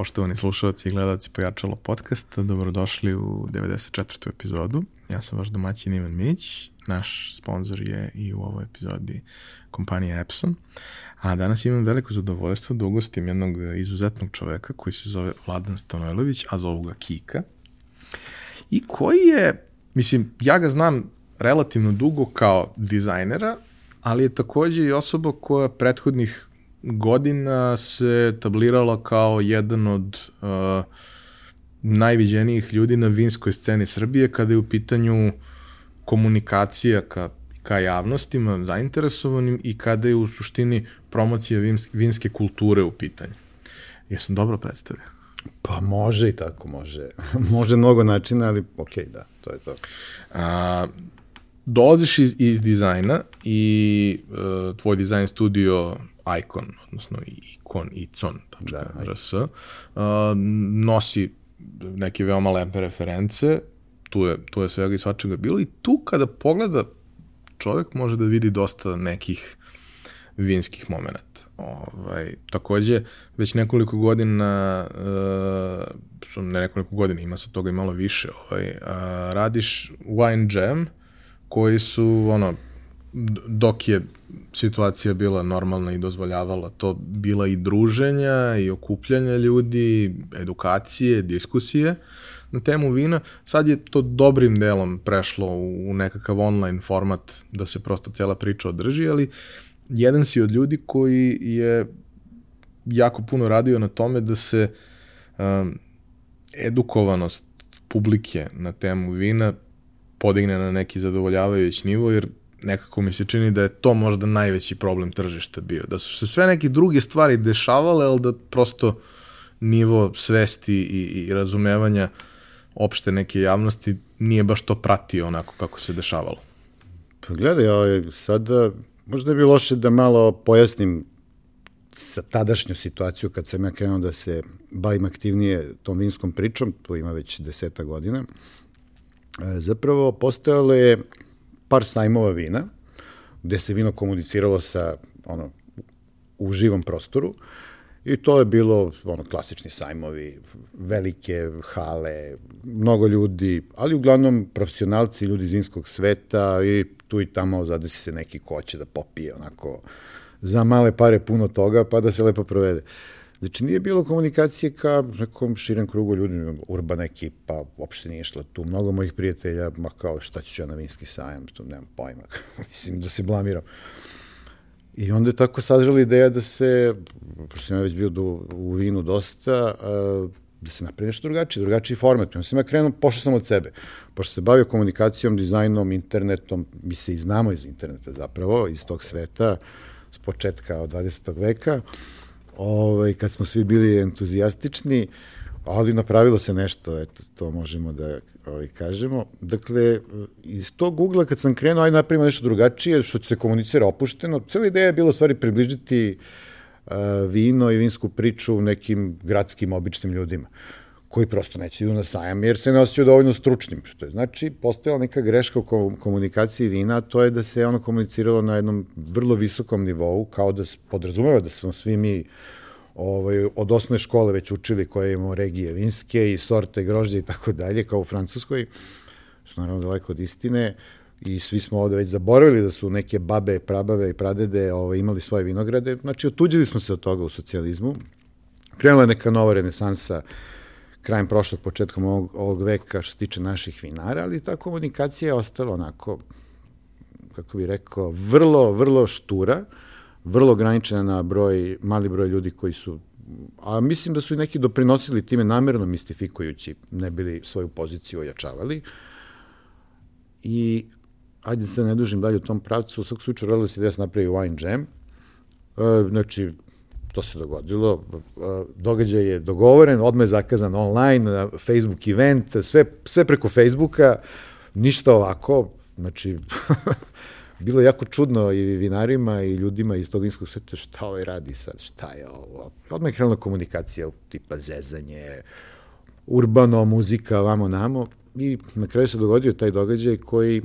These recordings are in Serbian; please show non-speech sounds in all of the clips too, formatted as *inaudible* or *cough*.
Poštovani slušalci i gledalci Pojačalo podcasta, dobrodošli u 94. epizodu. Ja sam vaš domaćin Ivan Mić, naš sponsor je i u ovoj epizodi kompanija Epson. A danas imam veliko zadovoljstvo da ugostim jednog izuzetnog čoveka koji se zove Vladan Stanojlović, a zovu ga Kika. I koji je, mislim, ja ga znam relativno dugo kao dizajnera, ali je takođe i osoba koja prethodnih godina se tablirala kao jedan od uh, najviđenijih ljudi na vinskoj sceni Srbije kada je u pitanju komunikacija ka, ka javnostima zainteresovanim i kada je u suštini promocija vinske, vinske kulture u pitanju. Jesam dobro predstavio? Pa može i tako, može. *laughs* može mnogo načina, ali okej, okay, da, to je to. A, dolaziš iz, iz dizajna i uh, tvoj dizajn studio Icon, odnosno Icon, Icon, da, RS, uh, nosi neke veoma lepe reference, tu je, tu je svega i svačega bilo i tu kada pogleda čovek može da vidi dosta nekih vinskih momenta. Ovaj, takođe, već nekoliko godina, uh, ne nekoliko godina, ima sa toga i malo više, ovaj, radiš Wine Jam, koji su, ono, dok je situacija bila normalna i dozvoljavala to, bila i druženja i okupljanja ljudi, edukacije, diskusije na temu vina. Sad je to dobrim delom prešlo u nekakav online format da se prosto cela priča održi, ali jedan si od ljudi koji je jako puno radio na tome da se um, edukovanost publike na temu vina podigne na neki zadovoljavajući nivo, jer nekako mi se čini da je to možda najveći problem tržišta bio. Da su se sve neke druge stvari dešavale, ali da prosto nivo svesti i, i razumevanja opšte neke javnosti nije baš to pratio onako kako se dešavalo. Pa gledaj, ovaj, sada možda bi loše da malo pojasnim sa tadašnju situaciju kad sam ja krenuo da se bavim aktivnije tom vinskom pričom, to ima već deseta godina, e, zapravo postojalo je par sajmova vina, gde se vino komuniciralo sa ono, u živom prostoru i to je bilo ono klasični sajmovi, velike hale, mnogo ljudi, ali uglavnom profesionalci, ljudi iz vinskog sveta i tu i tamo zadesi se neki ko će da popije onako za male pare puno toga pa da se lepo provede. Uh, Znači, nije bilo komunikacije ka nekom širem krugu ljudi, urbana ekipa, uopšte nije išla tu. Mnogo mojih prijatelja, ma kao šta ću ja na vinski sajam, to nemam pojma, *laughs* mislim da se blamiram. I onda je tako sazrela ideja da se, pošto sam ja već bio do, u vinu dosta, da se napravi nešto drugačije, drugačiji format. Onda sam ja krenuo, pošao sam od sebe. Pošto se bavio komunikacijom, dizajnom, internetom, mi se i znamo iz interneta zapravo, iz tog sveta, s početka od 20. veka, ovaj, kad smo svi bili entuzijastični, ali napravilo se nešto, eto, to možemo da ovaj, kažemo. Dakle, iz tog ugla kad sam krenuo, ajde napravimo nešto drugačije, što se komunicira opušteno, cijela ideja je bila stvari približiti uh, vino i vinsku priču nekim gradskim, običnim ljudima koji prosto neće idu na sajam jer se ne osjećaju dovoljno stručnim, što je znači postojala neka greška u komunikaciji vina, to je da se ono komuniciralo na jednom vrlo visokom nivou, kao da se podrazumeva da smo svi mi ovaj, od osnovne škole već učili koje imamo regije vinske i sorte grožđe i tako dalje, kao u Francuskoj, što naravno daleko od istine, i svi smo ovde već zaboravili da su neke babe, prabave i pradede ovaj, imali svoje vinograde. Znači, otuđili smo se od toga u socijalizmu. Krenula je neka nova renesansa krajem prošlog, početkom ovog, ovog veka što se tiče naših vinara, ali ta komunikacija je ostala onako, kako bih rekao, vrlo, vrlo štura, vrlo ograničena na broj, mali broj ljudi koji su a mislim da su i neki doprinosili time namerno mistifikujući, ne bili svoju poziciju ojačavali. I ajde se ne dužim dalje u tom pravcu, u svog slučaju rodila se da se napravi wine jam, e, znači to se dogodilo, događaj je dogovoren, odmah je zakazan online, Facebook event, sve, sve preko Facebooka, ništa ovako, znači, *laughs* bilo jako čudno i vinarima i ljudima iz tog vinskog sveta šta ovaj radi sad, šta je ovo. Odmah je krenula komunikacija, tipa zezanje, urbano, muzika, vamo namo i na kraju se dogodio taj događaj koji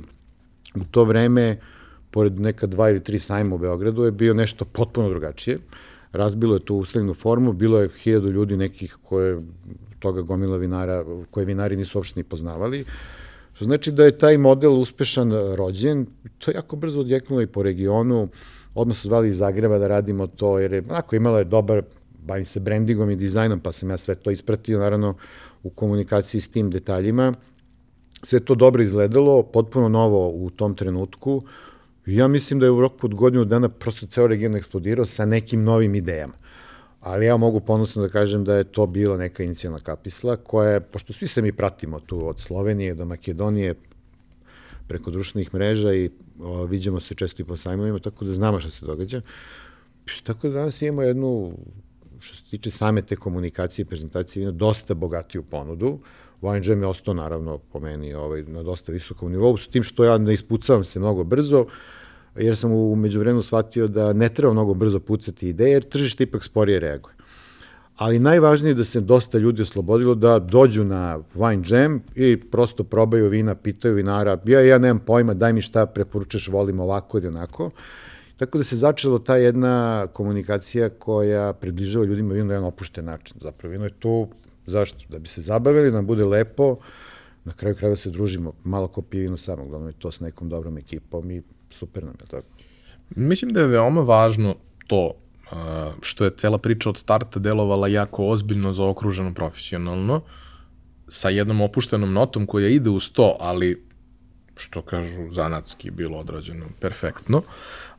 u to vreme, pored neka dva ili tri sajma u Beogradu, je bio nešto potpuno drugačije. Uh, razbilo je tu ustavljenu formu, bilo je hiljadu ljudi nekih koje toga gomila vinara, koje vinari nisu uopšte ni poznavali. Što znači da je taj model uspešan rođen, to je jako brzo odjeknulo i po regionu, odmah su zvali iz Zagreba da radimo to, jer je, onako, imala je dobar, bavim se brandingom i dizajnom, pa sam ja sve to ispratio, naravno, u komunikaciji s tim detaljima. Sve to dobro izgledalo, potpuno novo u tom trenutku. Ja mislim da je u roku od godinu dana prosto ceo region eksplodirao sa nekim novim idejama. Ali ja mogu ponosno da kažem da je to bila neka inicijalna kapisla koja je, pošto svi se mi pratimo tu od Slovenije do Makedonije, preko društvenih mreža i o, viđamo se često i po sajmovima, tako da znamo šta se događa. Tako da danas imamo jednu, što se tiče same te komunikacije i prezentacije vina, dosta bogatiju ponudu. Wine Jam je ostao naravno po meni ovaj, na dosta visokom nivou, s tim što ja ne ispucavam se mnogo brzo, jer sam u međuvremenu shvatio da ne treba mnogo brzo pucati ideje, jer tržište ipak sporije reaguje ali najvažnije je da se dosta ljudi oslobodilo da dođu na wine jam i prosto probaju vina, pitaju vinara, ja, ja nemam pojma, daj mi šta preporučaš, volim ovako ili onako. Tako da se začela ta jedna komunikacija koja približava ljudima vino na jedan opušten način. Zapravo vino je to, zašto? Da bi se zabavili, nam bude lepo, na kraju kraja se družimo, malo ko pije vino samo, glavno je to s nekom dobrom ekipom i super nam je tako. Mislim da je veoma važno to što je cela priča od starta delovala jako ozbiljno zaokruženo profesionalno, sa jednom opuštenom notom koja ide uz to, ali što kažu zanatski bilo odrađeno perfektno.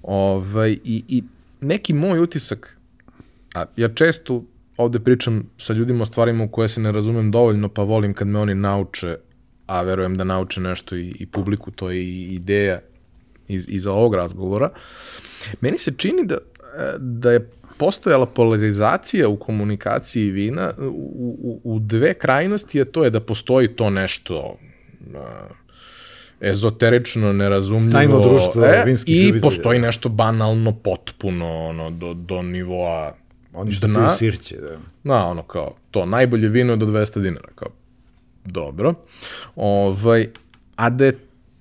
Ovaj, i, I neki moj utisak, a ja često ovde pričam sa ljudima o stvarima u koje se ne razumem dovoljno, pa volim kad me oni nauče, a verujem da nauče nešto i, i publiku, to je i ideja iz, iza ovog razgovora. Meni se čini da da je postojala polarizacija u komunikaciji vina u, u, u dve krajnosti, a to je da postoji to nešto ezoterično, nerazumljivo. Tajno društvo e, vinskih I ljubitelja. postoji nešto banalno, potpuno, ono, do, do nivoa Oni što dna. sirće, da. Na, ono, kao, to, najbolje vino je do 200 dinara, kao, dobro. Ovaj, a da je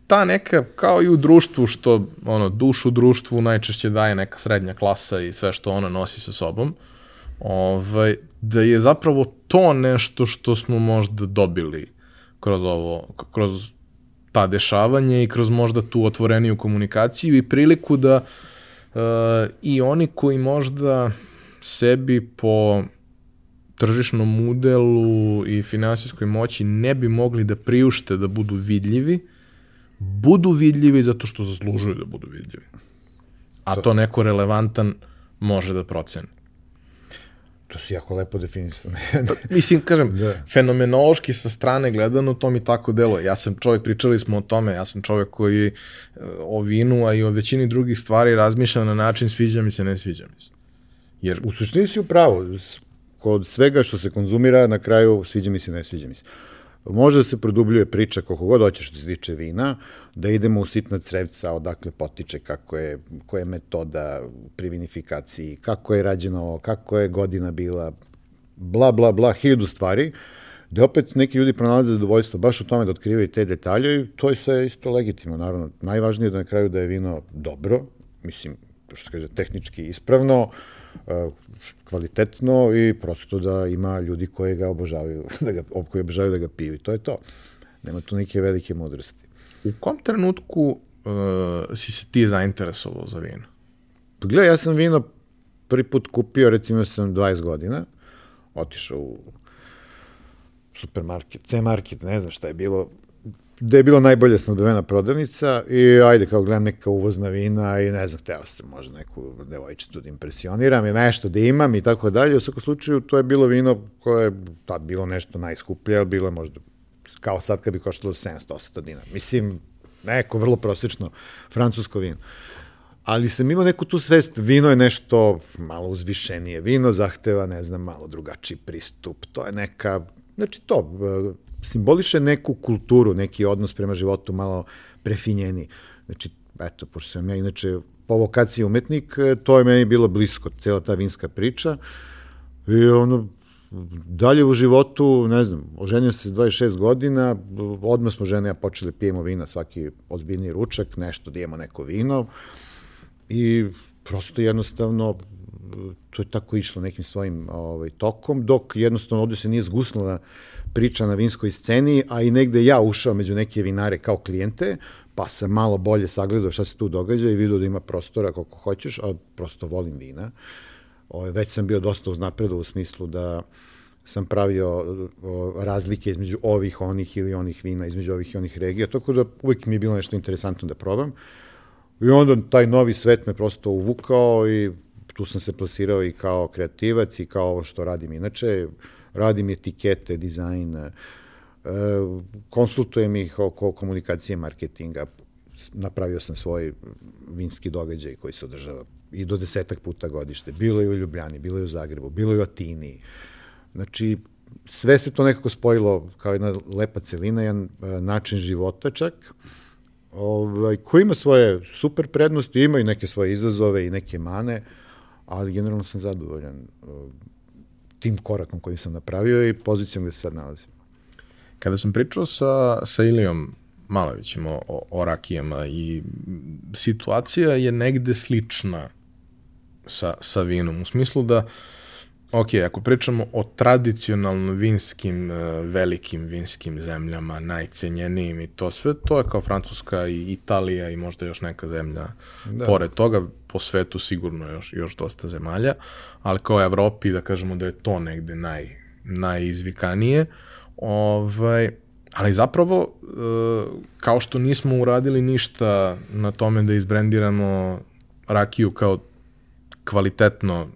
ta neka, kao i u društvu, što ono, dušu društvu najčešće daje neka srednja klasa i sve što ona nosi sa sobom, ovaj, da je zapravo to nešto što smo možda dobili kroz ovo, kroz ta dešavanje i kroz možda tu otvoreniju komunikaciju i priliku da uh, i oni koji možda sebi po tržišnom udelu i finansijskoj moći ne bi mogli da priušte da budu vidljivi, budu vidljivi zato što zaslužuju da budu vidljivi. A to neko relevantan može da proceni. To si jako lepo definisano. *laughs* Pa, mislim, kažem, da. fenomenološki sa strane gledano to mi tako deluje. Ja sam čovjek, pričali smo o tome, ja sam čovjek koji e, o vinu, a i o većini drugih stvari razmišlja na način sviđa mi se, ne sviđa mi se. Jer... U suštini si upravo. Kod svega što se konzumira, na kraju sviđa mi se, ne sviđa mi se. Uh, Može da se produbljuje priča koliko god hoćeš da se tiče vina, da idemo u sitna crevca, odakle potiče, kako je, koja je metoda pri vinifikaciji, kako je rađeno, kako je godina bila, bla, bla, bla, hiljadu stvari, da opet neki ljudi pronalaze zadovoljstvo baš u tome da otkrivaju te detalje i to je sve isto legitimno, naravno. Najvažnije je da na kraju da je vino dobro, mislim, što se kaže, tehnički ispravno, uh, kvalitetno i prosto da ima ljudi koji ga obožavaju, *laughs* da ga, koji obožavaju da ga piju i to je to. Nema tu neke velike mudrosti. U kom trenutku uh, si se ti zainteresovao za vino? Pa gledaj, ja sam vino prvi put kupio, recimo sam 20 godina, otišao u supermarket, C-market, ne znam šta je bilo, da je bila najbolje snadbevena prodavnica i ajde kao gledam neka uvozna vina i ne znam, teo sam možda neku devojčicu da impresioniram i nešto da imam i tako dalje. U svakom slučaju to je bilo vino koje je tad bilo nešto najskuplje, ali bilo je možda kao sad kad bi koštalo 700-800 dinara. Mislim, neko vrlo prosječno francusko vino. Ali sam imao neku tu svest, vino je nešto malo uzvišenije. Vino zahteva, ne znam, malo drugačiji pristup. To je neka, znači to, simboliše neku kulturu, neki odnos prema životu malo prefinjeni. Znači, eto, pošto sam ja inače po vokaciji umetnik, to je meni bilo blisko, cela ta vinska priča. I ono, dalje u životu, ne znam, oženio se s 26 godina, odmah smo žene ja počeli pijemo vina svaki ozbiljni ručak, nešto da imamo neko vino i prosto jednostavno to je tako išlo nekim svojim ovaj, tokom, dok jednostavno ovde se nije zgusnula priča na vinskoj sceni, a i negde ja ušao među neke vinare kao klijente, pa sam malo bolje sagledao šta se tu događa i vidio da ima prostora koliko hoćeš, a prosto volim vina. Ovaj, već sam bio dosta uznapredo u smislu da sam pravio razlike između ovih, onih ili onih vina, između ovih i onih regija, tako da uvijek mi je bilo nešto interesantno da probam. I onda taj novi svet me prosto uvukao i tu sam se plasirao i kao kreativac i kao ovo što radim inače. Radim etikete, dizajn, e, konsultujem ih oko komunikacije marketinga. Napravio sam svoj vinski događaj koji se održava i do desetak puta godište. Bilo je u Ljubljani, bilo je u Zagrebu, bilo je u Atini. Znači, sve se to nekako spojilo kao jedna lepa celina, jedan e, način života čak, ovaj, koji ima svoje super prednosti, ima i neke svoje izazove i neke mane, ali generalno sam zadovoljan uh, tim korakom koji sam napravio i pozicijom gde se sad nalazim. Kada sam pričao sa, sa Ilijom Malovićem o, o, o rakijama i situacija je negde slična sa, sa vinom, u smislu da uh, ok, ako pričamo o tradicionalno vinskim, e, velikim vinskim zemljama, najcenjenijim i to sve, to je kao Francuska i Italija i možda još neka zemlja da. pored toga, po svetu sigurno još, još dosta zemalja, ali kao Evropi da kažemo da je to negde naj, najizvikanije, ovaj, ali zapravo, e, kao što nismo uradili ništa na tome da izbrendiramo rakiju kao kvalitetno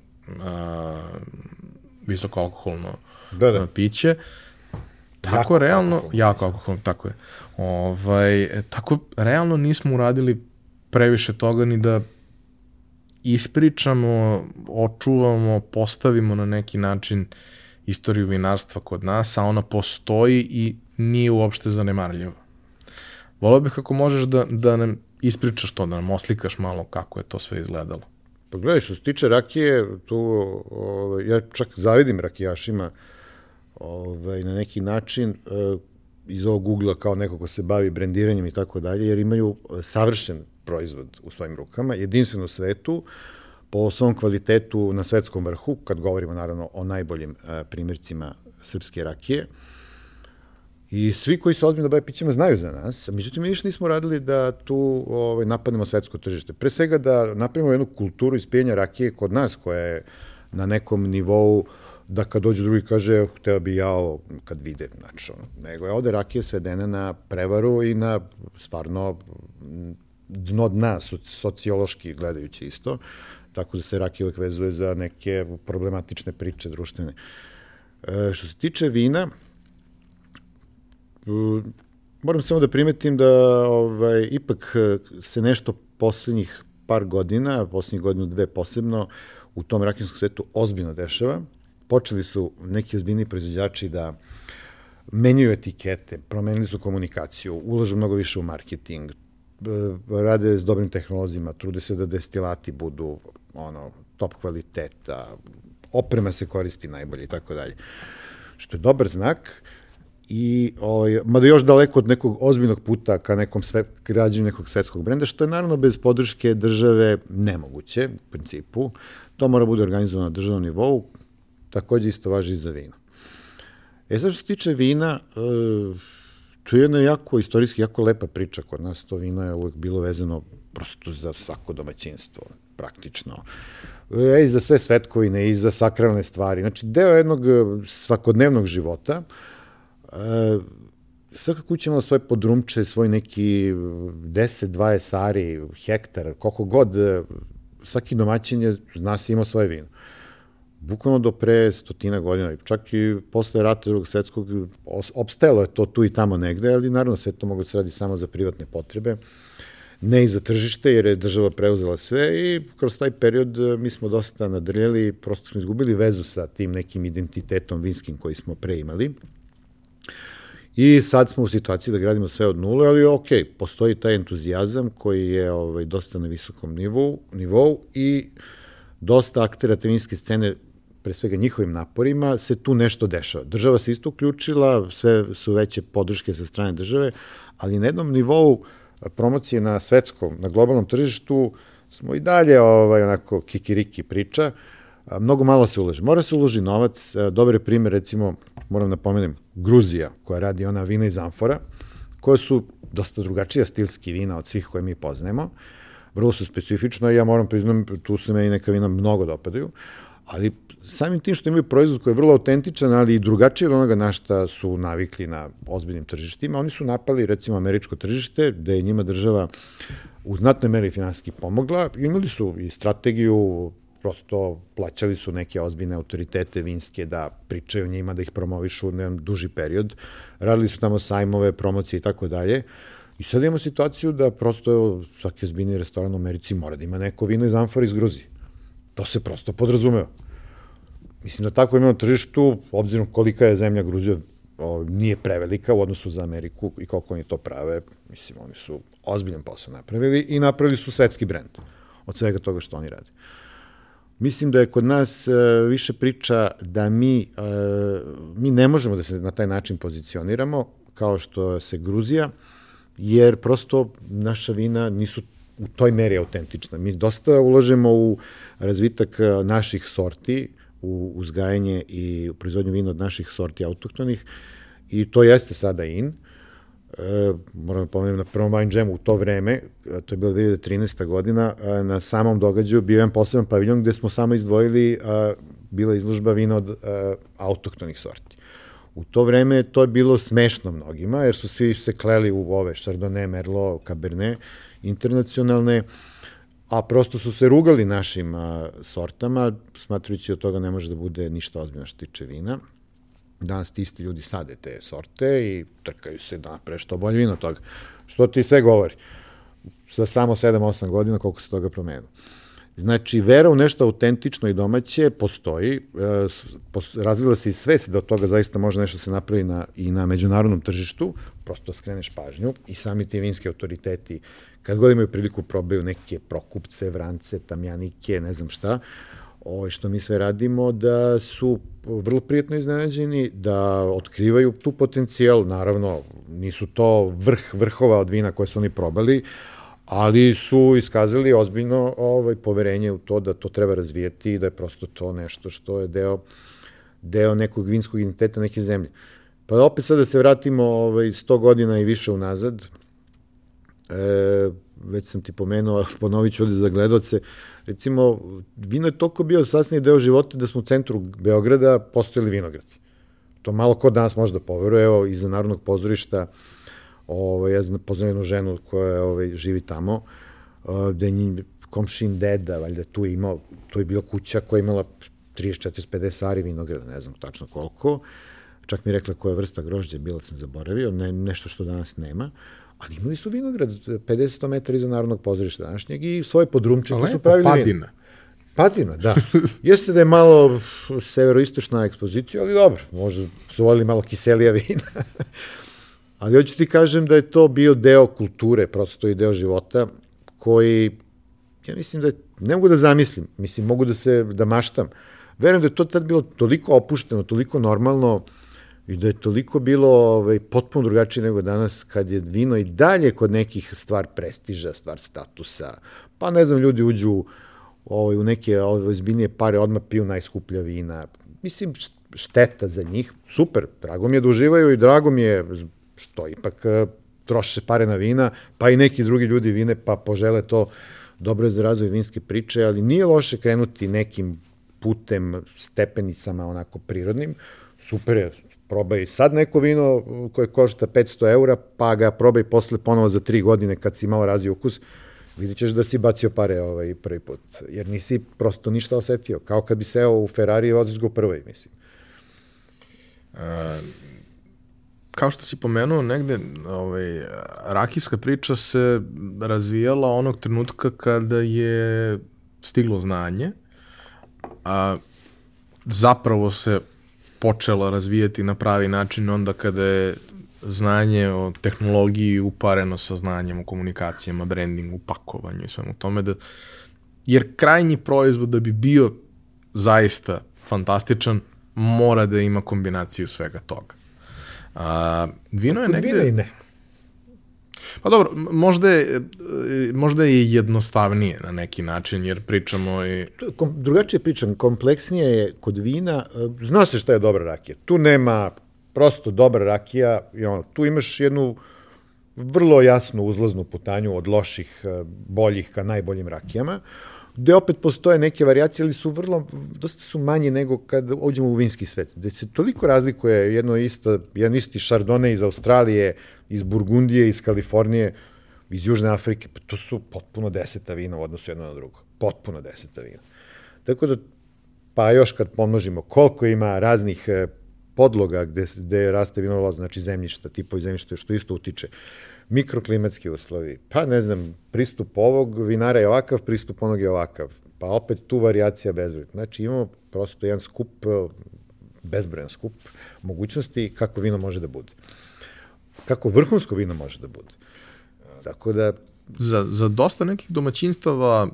visoko alkoholno da, da. piće. Tako jako realno, alkohol. jako alkoholno, tako je. Ovaj, tako realno nismo uradili previše toga ni da ispričamo, očuvamo, postavimo na neki način istoriju vinarstva kod nas, a ona postoji i nije uopšte zanemarljiva. Volio bih kako možeš da, da nam ispričaš to, da nam oslikaš malo kako je to sve izgledalo. Pa gledaj, što se tiče rakije, tu, ovaj, ja čak zavidim rakijašima ovaj, na neki način eh, iz ovog Google-a kao neko ko se bavi brendiranjem i tako dalje, jer imaju savršen proizvod u svojim rukama, jedinstven u svetu, po svom kvalitetu na svetskom vrhu, kad govorimo naravno o najboljim eh, primjercima srpske rakije. I svi koji se ozbiljno bave pićima znaju za nas, međutim mi ništa nismo radili da tu ovaj, napadnemo svetsko tržište. Pre svega da napravimo jednu kulturu ispijenja rakije kod nas koja je na nekom nivou da kad dođu drugi kaže hteo bi ja ovo kad vide, znači nego je ovde rakija svedena na prevaru i na stvarno dno dna sociološki gledajući isto, tako da se rakija uvek vezuje za neke problematične priče društvene. E, što se tiče vina, Moram samo da primetim da ovaj, ipak eh, se nešto poslednjih par godina, poslednjih godinu dve posebno, u tom rakinskom svetu ozbiljno dešava. Počeli su neki ozbiljni proizvođači da menjaju etikete, promenili su komunikaciju, ulažu mnogo više u marketing, eh, rade s dobrim tehnolozijama, trude se da destilati budu ono, top kvaliteta, oprema se koristi najbolje i tako dalje. Što je dobar znak, i ovaj, mada još daleko od nekog ozbiljnog puta ka nekom sve, građanju nekog svetskog brenda, što je naravno bez podrške države nemoguće, u principu. To mora bude organizovano na državnom nivou, takođe isto važi i za vino. E sad što se tiče vina, e, to je jedna jako istorijski, jako lepa priča kod nas, to vino je uvek bilo vezano prosto za svako domaćinstvo, praktično. E, I za sve svetkovine, i za sakralne stvari. Znači, deo jednog svakodnevnog života, E, svaka kuća imala svoje podrumče, svoj neki 10-20 ari, hektar, koliko god, e, svaki domaćin je, zna se, imao svoje vino. Bukvalno do pre stotina godina, čak i posle rata drugog svetskog, opstajalo je to tu i tamo negde, ali naravno sve to mogu da se radi samo za privatne potrebe, ne i za tržište, jer je država preuzela sve i kroz taj period e, mi smo dosta nadrljali, prosto smo izgubili vezu sa tim nekim identitetom vinskim koji smo pre imali. I sad smo u situaciji da gradimo sve od nule, ali ok, postoji taj entuzijazam koji je ovaj, dosta na visokom nivou, nivou i dosta aktera tevinske scene pre svega njihovim naporima, se tu nešto dešava. Država se isto uključila, sve su veće podrške sa strane države, ali na jednom nivou promocije na svetskom, na globalnom tržištu smo i dalje ovaj, onako kikiriki priča, a, mnogo malo se ulaže. Mora se uloži novac, a, dobar je primjer, recimo, moram da pomenem, Gruzija, koja radi ona vina iz amfora, koje su dosta drugačija stilski vina od svih koje mi poznajemo, vrlo su specifično ja moram priznam, tu se meni neka vina mnogo dopadaju, ali samim tim što imaju proizvod koji je vrlo autentičan, ali i drugačiji od onoga na šta su navikli na ozbiljnim tržištima, oni su napali recimo američko tržište, gde je njima država u znatnoj meri finansijski pomogla, imali su i strategiju, prosto plaćali su neke ozbiljne autoritete vinske da pričaju njima, da ih promovišu na duži period, radili su tamo sajmove, promocije i tako dalje. I sad imamo situaciju da prosto svaki ozbiljni restoran u Americi mora da ima neko vino iz amfora iz Gruzije. To se prosto podrazumeva. Mislim da tako imamo tržištu, obzirom kolika je zemlja Gruzija, nije prevelika u odnosu za Ameriku i koliko oni to prave. Mislim, oni su ozbiljan posao napravili i napravili su svetski brend od svega toga što oni rade. Mislim da je kod nas e, više priča da mi, e, mi ne možemo da se na taj način pozicioniramo, kao što se Gruzija, jer prosto naša vina nisu u toj meri autentična. Mi dosta ulažemo u razvitak e, naših sorti, u uzgajanje i u proizvodnju vina od naših sorti autohtonih i to jeste sada in. E, moram da pomenem na prvom Wine Jamu u to vreme, e, to je bilo 2013. godina, e, na samom događaju bio jedan poseban paviljon gde smo samo izdvojili, a, bila izložba vina od a, autohtonih sorti. U to vreme to je bilo smešno mnogima, jer su svi se kleli u ove Chardonnay, Merlot, Cabernet, internacionalne, a prosto su se rugali našim a, sortama, smatrujući od toga ne može da bude ništa ozbiljno što tiče vina. Danas ti isti ljudi sade te sorte i trkaju se da napre što bolje vino toga. Što ti sve govori? Za samo 7-8 godina koliko se toga promenilo. Znači, vera u nešto autentično i domaće postoji, e, razvila se i svest da od toga zaista može nešto se napravi na, i na međunarodnom tržištu, prosto skreneš pažnju i sami ti vinski autoriteti, kad god imaju priliku probaju neke prokupce, vrance, tamjanike, ne znam šta, o, ovaj, što mi sve radimo, da su vrlo prijatno iznenađeni, da otkrivaju tu potencijal, naravno nisu to vrh vrhova od vina koje su oni probali, ali su iskazali ozbiljno ovaj, poverenje u to da to treba razvijeti i da je prosto to nešto što je deo, deo nekog vinskog identiteta neke zemlje. Pa opet sad da se vratimo ovaj, 100 godina i više unazad, e, već sam ti pomenuo, *laughs* ponovit ću ovde za gledoce, recimo, vino je toliko bio sasnije deo života da smo u centru Beograda postojali vinogradi. To malo ko danas može da poveruje, evo, iza Narodnog pozorišta, ovaj, ja poznam jednu ženu koja ovaj, živi tamo, gde je njim komšin deda, valjda tu je imao, tu je bila kuća koja je imala 30, 40, 50 ari vinograda, ne znam tačno koliko, čak mi rekla koja vrsta grožđa bila sam zaboravio, ne, nešto što danas nema, ali imali su vinograd 50 metara iza Narodnog pozorišta današnjeg i svoje podrumčeke su pravili padina. Vino. Padina, da. *laughs* Jeste da je malo severoistočna ekspozicija, ali dobro, možda su volili malo kiselija vina. *laughs* Ali hoću ti kažem da je to bio deo kulture, prosto i deo života, koji, ja mislim da je, ne mogu da zamislim, mislim, mogu da se, da maštam. Verujem da je to tad bilo toliko opušteno, toliko normalno i da je toliko bilo ovaj, potpuno drugačije nego danas kad je vino i dalje kod nekih stvar prestiža, stvar statusa. Pa ne znam, ljudi uđu ovaj, u neke ovaj, zbiljnije pare, odmah piju najskuplja vina. Mislim, šteta za njih. Super, drago mi je da uživaju i drago mi je što ipak e, troše pare na vina, pa i neki drugi ljudi vine, pa požele to dobro je za razvoj vinske priče, ali nije loše krenuti nekim putem, stepenicama onako prirodnim. Super je, probaj sad neko vino koje košta 500 eura, pa ga probaj posle ponovo za tri godine kad si malo razvio ukus, vidit ćeš da si bacio pare ovaj prvi put, jer nisi prosto ništa osetio, kao kad bi seo u Ferrari i voziš ga u prvoj, mislim. Uh, kao što si pomenuo, negde ovaj, rakijska priča se razvijala onog trenutka kada je stiglo znanje, a zapravo se počela razvijati na pravi način onda kada je znanje o tehnologiji upareno sa znanjem o komunikacijama, brandingu, pakovanju i svemu tome, da, jer krajnji proizvod da bi bio zaista fantastičan, mora da ima kombinaciju svega toga. A, vino je negde... Vino i ne. Pa dobro, možda je, e, možda je jednostavnije na neki način, jer pričamo i... Kom, drugačije pričam, kompleksnije je kod vina, e, zna se šta je dobra rakija. Tu nema prosto dobra rakija, i ono, tu imaš jednu vrlo jasnu uzlaznu putanju od loših, e, boljih ka najboljim rakijama, gde opet postoje neke variacije, ali su vrlo, dosta su manje nego kad uđemo u vinski svet. Gde se toliko razlikuje jedno isto, jedan isti Chardonnay iz Australije, iz Burgundije, iz Kalifornije, iz Južne Afrike, pa to su potpuno deseta vina u odnosu jedno na drugo. Potpuno deseta vina. Tako da, pa još kad pomnožimo koliko ima raznih e, podloga gde, gde raste vinova znači zemljišta, tipovi zemljišta, što isto utiče mikroklimatski uslovi, pa ne znam, pristup ovog vinara je ovakav, pristup onog je ovakav, pa opet tu variacija bezbroj. Znači imamo prosto jedan skup, bezbrojan skup mogućnosti kako vino može da bude. Kako vrhunsko vino može da bude. Tako da... Za, za dosta nekih domaćinstava,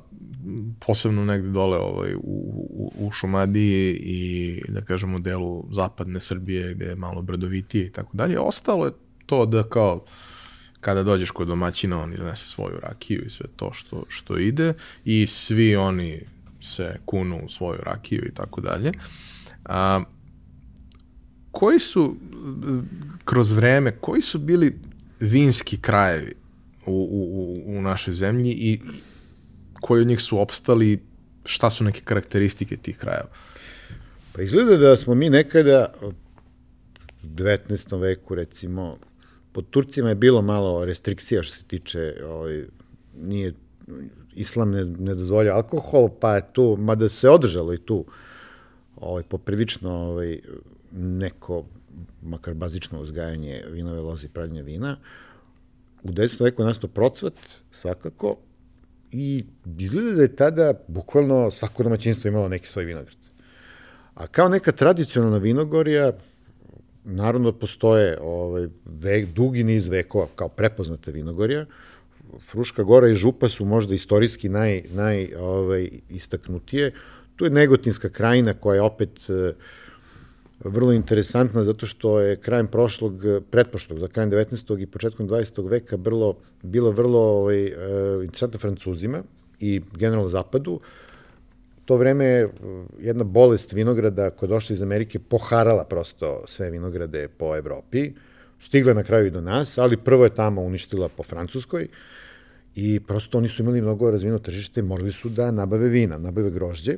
posebno negde dole ovaj, u, u, u Šumadiji i, da kažemo, delu zapadne Srbije, gde je malo brdovitije i tako dalje, ostalo je to da kao kada dođeš kod domaćina, on iznese svoju rakiju i sve to što, što ide i svi oni se kunu u svoju rakiju i tako dalje. A, koji su, kroz vreme, koji su bili vinski krajevi u, u, u našoj zemlji i koji od njih su opstali, šta su neke karakteristike tih krajeva? Pa izgleda da smo mi nekada u 19. veku recimo pod Turcima je bilo malo restrikcija što se tiče, ovaj, nije, islam ne, ne dozvolja alkohol, pa je tu, mada se održalo i tu ovaj, poprilično ovaj, neko, makar bazično uzgajanje vinove loze i pravljenje vina. U 19. veku je nasto procvat, svakako, i izgleda da je tada bukvalno svako domaćinstvo imalo neki svoj vinograd. A kao neka tradicionalna vinogorja, naravno postoje ovaj, vek, dugi niz vekova kao prepoznate vinogorja. Fruška gora i Župa su možda istorijski naj, naj ovaj, istaknutije. Tu je Negotinska krajina koja je opet e, vrlo interesantna zato što je krajem prošlog, pretprošlog, za krajem 19. i početkom 20. veka vrlo, bilo vrlo ovaj, e, interesantna Francuzima i generalno Zapadu to vreme je uh, jedna bolest vinograda koja je došla iz Amerike poharala prosto sve vinograde po Evropi, stigla na kraju i do nas, ali prvo je tamo uništila po Francuskoj i prosto oni su imali mnogo razvino tržište, morali su da nabave vina, nabave grožđe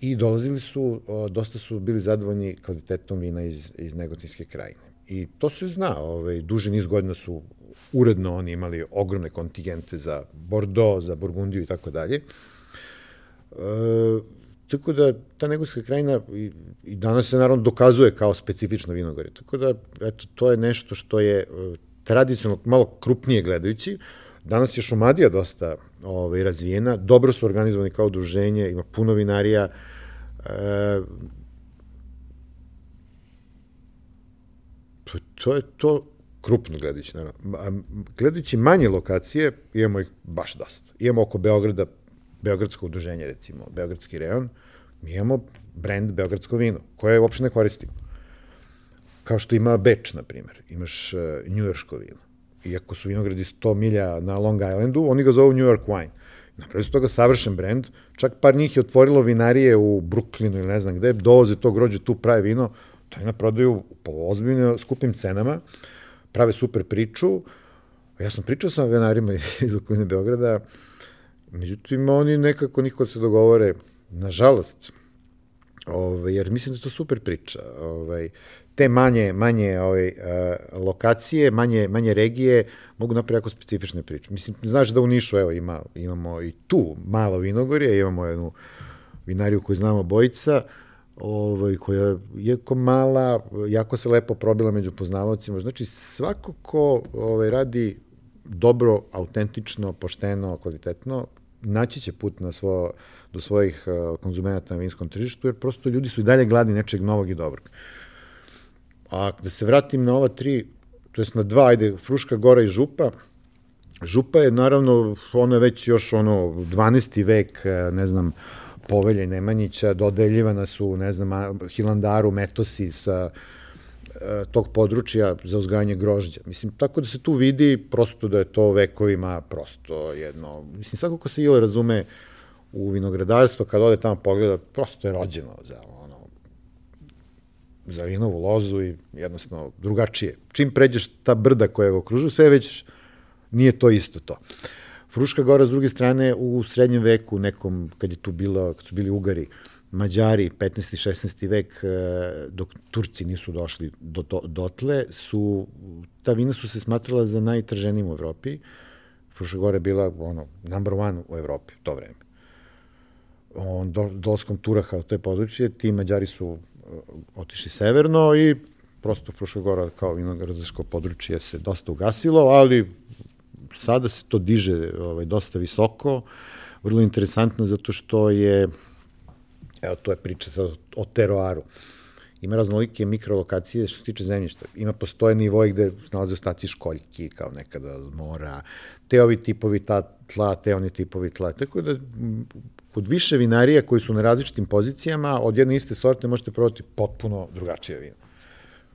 i dolazili su, dosta su bili zadovoljni kvalitetom vina iz, iz Negotinske krajine. I to se zna, ovaj, duže niz godina su uredno oni imali ogromne kontingente za Bordeaux, za Burgundiju i tako dalje. E, tako da ta Negoljska krajina i, i danas se naravno dokazuje kao specifično vinogorje. Tako da, eto, to je nešto što je e, tradicionalno, malo krupnije gledajući, Danas je Šumadija dosta ovaj, razvijena, dobro su organizovani kao udruženje, ima puno vinarija. E, to je to krupno gledajući, naravno. Gledajući manje lokacije, imamo ih baš dosta. Imamo oko Beograda Beogradsko udruženje, recimo, Beogradski reon, mi imamo brend Beogradsko vino, koje uopšte ne koristimo. Kao što ima Beč, na primjer, imaš uh, Yorksko vino. Iako su vinogradi 100 milja na Long Islandu, oni ga zovu New York wine. Napravili su toga savršen brend, čak par njih je otvorilo vinarije u Brooklynu ili ne znam gde, dovoze to grođe, tu prave vino, to je na prodaju po ozbiljno skupim cenama, prave super priču. Ja sam pričao sa vinarima *laughs* iz okoline Beograda, Međutim, oni nekako niko se dogovore, nažalost, ovaj, jer mislim da je to super priča. Ovaj, te manje, manje ovaj, uh, lokacije, manje, manje regije mogu napraviti jako specifične priče. Mislim, znaš da u Nišu evo, ima, imamo i tu malo vinogorje, imamo jednu vinariju koju znamo bojica, ovaj, koja je jako mala, jako se lepo probila među poznavacima. Znači, svako ko ovaj, radi dobro, autentično, pošteno, kvalitetno, naći će put na svo, do svojih uh, konzumenata na vinskom tržištu, jer prosto ljudi su i dalje gladni nečeg novog i dobrog. A da se vratim na ova tri, to jest na dva, ajde, Fruška Gora i Župa, Župa je naravno, ono je već još ono 12. vek, uh, ne znam, povelje Nemanjića, dodeljivana su, ne znam, Hilandaru, Metosi sa tog područja za uzgajanje grožđa. Mislim, tako da se tu vidi prosto da je to vekovima prosto jedno, mislim, svako ko se ile razume u vinogradarstvo, kad ode tamo pogleda, prosto je rođeno za ono, za vinovu lozu i jednostavno drugačije. Čim pređeš ta brda koja ga okružuje, sve već nije to isto to. Fruška gora, s druge strane, u srednjem veku, nekom, kad je tu bilo, kad su bili Ugari, uh, Mađari 15. i 16. vek e, dok Turci nisu došli do to, dotle su ta vina su se smatrala za najtrženijim u Evropi. Frušagora je bila ono number one u Evropi to vreme. On do, dolskom Turaha u te područje ti Mađari su uh, otišli severno i prosto Frušagora kao vinogradarsko područje se dosta ugasilo, ali sada se to diže ovaj, dosta visoko, vrlo interesantno zato što je Evo, to je priča sad o teroaru. Ima raznolike mikrolokacije što se tiče zemljišta. Ima postoje nivoje gde nalaze ostaci školjki, kao nekada mora, te ovi tipovi ta tla, te oni tipovi tla. Tako da kod više vinarija koji su na različitim pozicijama, od jedne iste sorte možete probati potpuno drugačije vino.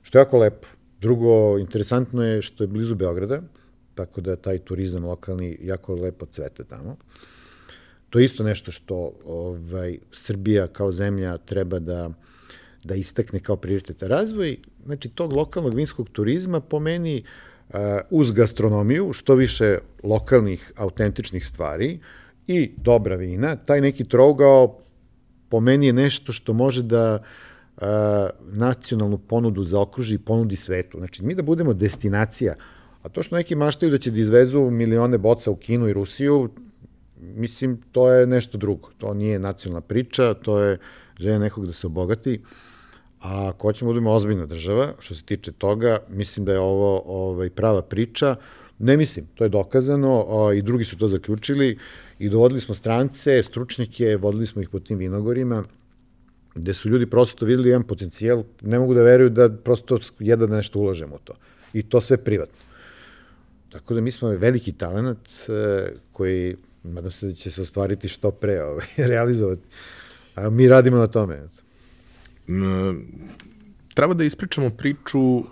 Što je jako lepo. Drugo, interesantno je što je blizu Beograda, tako da taj turizam lokalni jako lepo cvete tamo. To je isto nešto što ovaj, Srbija kao zemlja treba da, da istakne kao prioriteta razvoj. Znači, tog lokalnog vinskog turizma po meni uh, uz gastronomiju, što više lokalnih, autentičnih stvari i dobra vina, taj neki trougao po meni je nešto što može da uh, nacionalnu ponudu zaokruži i ponudi svetu. Znači, mi da budemo destinacija, a to što neki maštaju da će da izvezu milione boca u Kinu i Rusiju, mislim, to je nešto drugo. To nije nacionalna priča, to je želja nekog da se obogati. A ako hoćemo da budemo ozbiljna država, što se tiče toga, mislim da je ovo ovaj, prava priča. Ne mislim, to je dokazano a, i drugi su to zaključili i dovodili smo strance, stručnike, vodili smo ih po tim vinogorima, gde su ljudi prosto videli jedan potencijal, ne mogu da veruju da prosto jedan da nešto ulažemo u to. I to sve privatno. Tako da mi smo veliki talent e, koji Nadam se da će se ostvariti što pre, ovaj, *laughs* realizovati. A mi radimo na tome. Treba da ispričamo priču uh,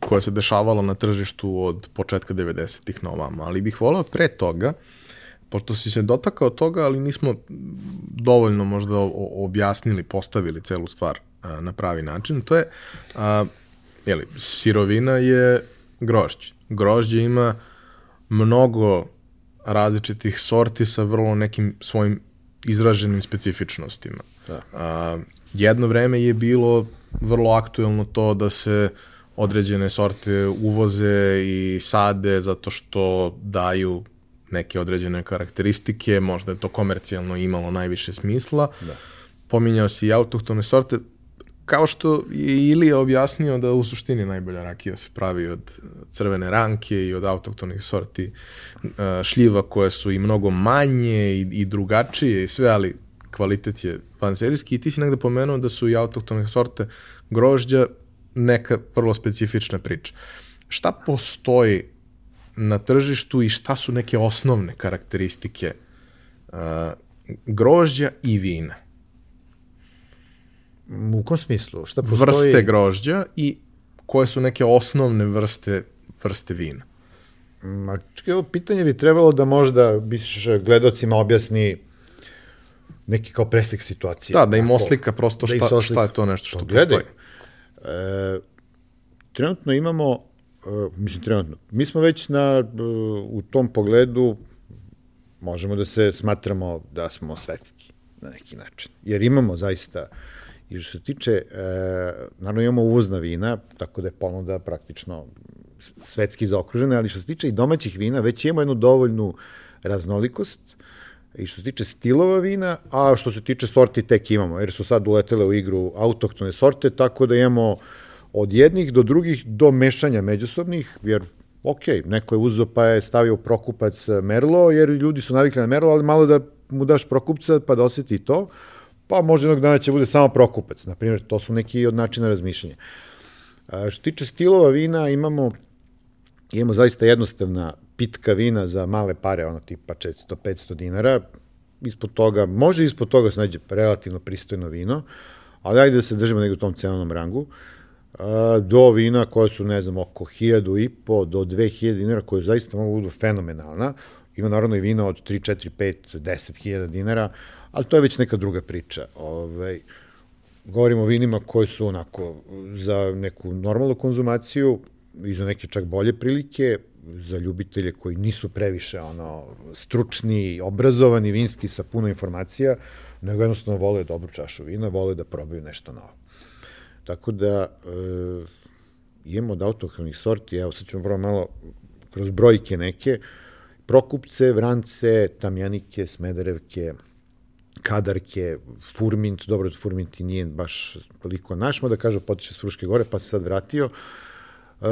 koja se dešavala na tržištu od početka 90-ih na ali bih volao pre toga, pošto si se dotakao toga, ali nismo dovoljno možda objasnili, postavili celu stvar uh, na pravi način, to je, uh, jeli, sirovina je grožđe. Grožđe ima mnogo različitih sorti sa vrlo nekim svojim izraženim specifičnostima. Da. A, jedno vreme je bilo vrlo aktuelno to da se određene sorte uvoze i sade zato što daju neke određene karakteristike, možda je to komercijalno imalo najviše smisla. Da. Pominjao si i autohtone sorte, kao što je Ilija objasnio da u suštini najbolja rakija se pravi od crvene ranke i od autoktonih sorti uh, šljiva koje su i mnogo manje i, i drugačije i sve, ali kvalitet je panserijski i ti si negde pomenuo da su i autoktone sorte grožđa neka vrlo specifična priča. Šta postoji na tržištu i šta su neke osnovne karakteristike uh, grožđa i vina? U kom smislu? Šta postoji? Vrste grožđa i koje su neke osnovne vrste, vrste vina? Ma, čekaj, ovo pitanje bi trebalo da možda biš gledocima objasni neki kao presek situacije. Da, da im oslika prosto šta, da oslika. šta je to nešto što pa, gledaj, postoji. E, trenutno imamo, e, mislim trenutno, mi smo već na, e, u tom pogledu možemo da se smatramo da smo svetski na neki način. Jer imamo zaista I što se tiče, e, naravno imamo uvozna vina, tako da je ponuda praktično svetski zaokružena, ali što se tiče i domaćih vina, već imamo jednu dovoljnu raznolikost. I što se tiče stilova vina, a što se tiče sorti tek imamo, jer su sad uletele u igru autoktone sorte, tako da imamo od jednih do drugih do mešanja međusobnih, jer ok, neko je uzo pa je stavio prokupac Merlo, jer ljudi su navikli na Merlo, ali malo da mu daš prokupca pa da oseti to, pa možda jednog dana će bude samo prokupac. Naprimjer, to su neki od načina razmišljanja. A, što tiče stilova vina, imamo, imamo zaista jednostavna pitka vina za male pare, ono tipa 400-500 dinara. Ispod toga, može ispod toga se nađe relativno pristojno vino, ali ajde da se držimo negdje u tom cenovnom rangu. do vina koje su, ne znam, oko 1000 i po do 2000 dinara, koje zaista mogu budu fenomenalna. Ima naravno i vina od 3, 4, 5, 10 hiljada dinara, ali to je već neka druga priča. Ovaj, govorimo o vinima koji su onako za neku normalnu konzumaciju i za neke čak bolje prilike, za ljubitelje koji nisu previše ono stručni, obrazovani, vinski sa puno informacija, nego jednostavno vole dobru čašu vina, vole da probaju nešto novo. Tako da e, imamo od autohtonih sorti, evo sad ćemo prvo malo kroz brojke neke, Prokupce, Vrance, Tamjanike, Smederevke, Kadarke, Furmint, dobro, Furmint i nije baš toliko naš, da kažu, potiče s Fruške gore, pa se sad vratio, e,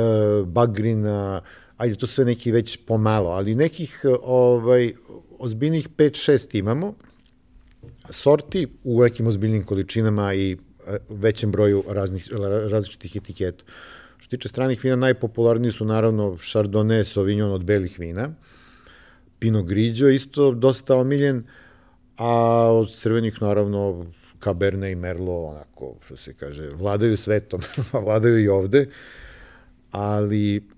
Bagrina, ajde, to sve neki već pomalo, ali nekih ovaj, ozbiljnih 5-6 imamo, sorti u nekim ozbiljnim količinama i e, većem broju raznih, različitih etiketa. Što tiče stranih vina, najpopularniji su naravno Chardonnay, Sauvignon od belih vina, Pinot Grigio isto dosta omiljen, a od crvenih naravno Cabernet i Merlot, onako, što se kaže, vladaju svetom, *laughs* vladaju i ovde, ali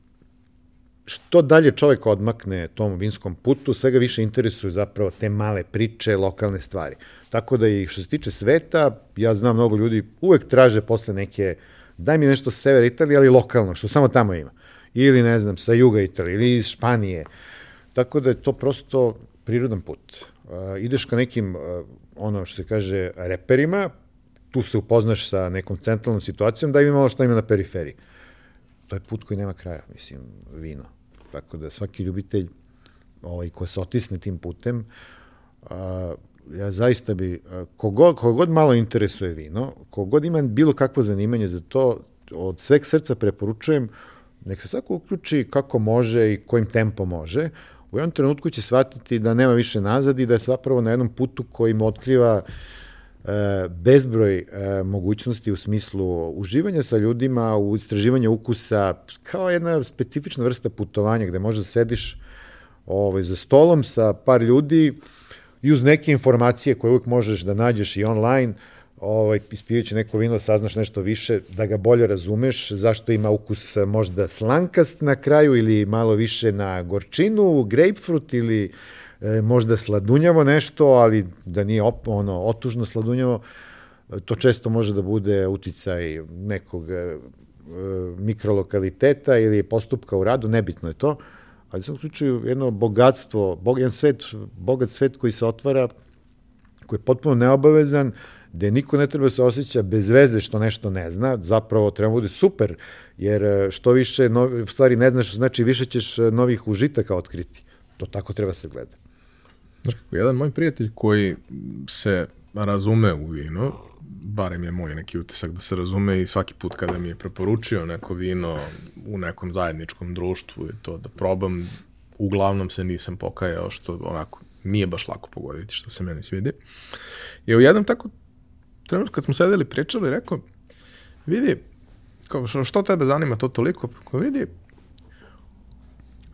što dalje čovek odmakne tom vinskom putu, svega više interesuju zapravo te male priče, lokalne stvari. Tako da i što se tiče sveta, ja znam mnogo ljudi uvek traže posle neke, daj mi nešto sa severa Italije, ali lokalno, što samo tamo ima. Ili, ne znam, sa juga Italije, ili iz Španije. Tako da je to prosto prirodan put. Uh, ideš ka nekim, uh, ono što se kaže, reperima, tu se upoznaš sa nekom centralnom situacijom, da ima malo što ima na periferiji. To je put koji nema kraja, mislim, vino. Tako da svaki ljubitelj ovaj, ko se otisne tim putem, a, ja zaista bi, kogod, kogod malo interesuje vino, kogod ima bilo kakvo zanimanje za to, od sveg srca preporučujem, nek se svako uključi kako može i kojim tempom može, u jednom trenutku će shvatiti da nema više nazad i da je zapravo na jednom putu koji mu otkriva e, bezbroj e, mogućnosti u smislu uživanja sa ljudima, u istraživanju ukusa, kao jedna specifična vrsta putovanja gde možda sediš ovaj, za stolom sa par ljudi i uz neke informacije koje uvijek možeš da nađeš i online, ovaj, ispijući neko vino, saznaš nešto više, da ga bolje razumeš, zašto ima ukus možda slankast na kraju ili malo više na gorčinu, grapefruit ili e, možda sladunjavo nešto, ali da nije op, ono, otužno sladunjavo, to često može da bude uticaj nekog e, mikrolokaliteta ili postupka u radu, nebitno je to, ali u svakom slučaju jedno bogatstvo, bog, jedan svet, bogat svet koji se otvara, koji je potpuno neobavezan, gde niko ne treba se osjeća bez veze što nešto ne zna, zapravo treba bude super, jer e, što više novi, stvari ne znaš, znači više ćeš e, novih užitaka otkriti. To tako treba se gleda. Znaš kako, jedan moj prijatelj koji se razume u vino, barem je moj neki utisak da se razume i svaki put kada mi je preporučio neko vino u nekom zajedničkom društvu i to da probam, uglavnom se nisam pokajao što onako nije baš lako pogoditi što se meni svidi. I u jednom tako trenutku kad smo sedeli pričali, rekao, vidi, kao, što, što tebe zanima to toliko? Kao, vidi,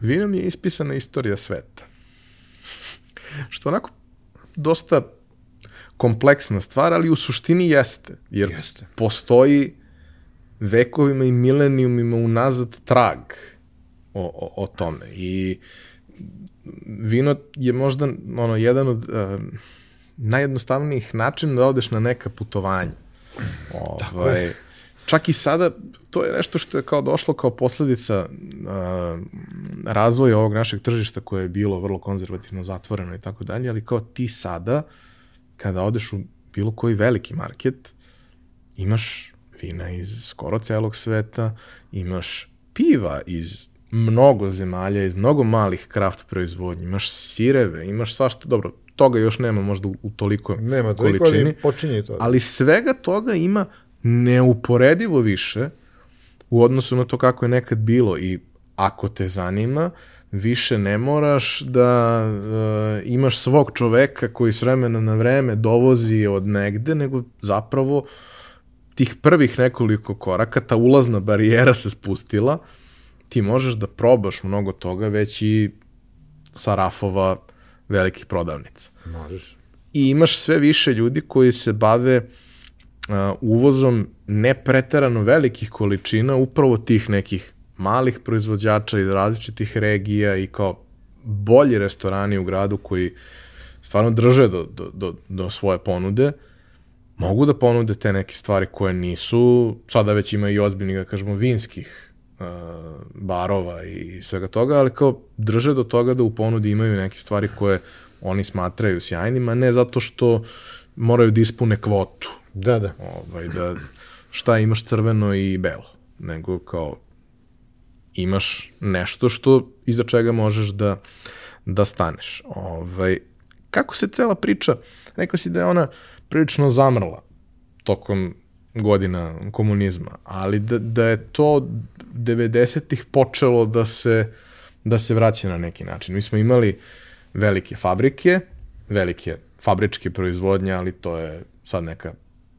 vinom je ispisana istorija sveta. *laughs* što onako dosta kompleksna stvar, ali u suštini jeste. Jer jeste. postoji vekovima i milenijumima unazad trag o, o, o tome. I vino je možda ono, jedan od uh, najjednostavnijih načina da odeš na neka putovanja. Ovaj, čak i sada, to je nešto što je kao došlo kao posledica uh, razvoja ovog našeg tržišta koje je bilo vrlo konzervativno zatvoreno i tako dalje, ali kao ti sada, kada odeš u bilo koji veliki market, imaš vina iz skoro celog sveta, imaš piva iz mnogo zemalja, iz mnogo malih kraft proizvodnji, imaš sireve, imaš svašta, dobro, toga još nema možda u, toliko nema toliko, količini, ali počinje to. Ali svega toga ima neuporedivo više u odnosu na to kako je nekad bilo i ako te zanima, više ne moraš da uh, imaš svog čoveka koji s vremena na vreme dovozi od negde, nego zapravo tih prvih nekoliko koraka, ta ulazna barijera se spustila, ti možeš da probaš mnogo toga već i sa rafova velikih prodavnica. Možeš. I imaš sve više ljudi koji se bave uvozom ne preterano velikih količina upravo tih nekih malih proizvođača iz različitih regija i kao bolji restorani u gradu koji stvarno drže do, do, do, do svoje ponude, mogu da ponude te neke stvari koje nisu, sada već ima i ozbiljnih, da kažemo, vinskih uh, barova i svega toga, ali kao drže do toga da u ponudi imaju neke stvari koje oni smatraju sjajnima, ne zato što moraju da ispune kvotu. Da, da. Ovaj, da šta imaš crveno i belo, nego kao imaš nešto što iza čega možeš da, da staneš. Ovaj, kako se cela priča, rekao si da je ona prilično zamrla tokom godina komunizma, ali da, da je to 90-ih počelo da se, da se vraća na neki način. Mi smo imali velike fabrike, velike fabričke proizvodnje, ali to je sad neka,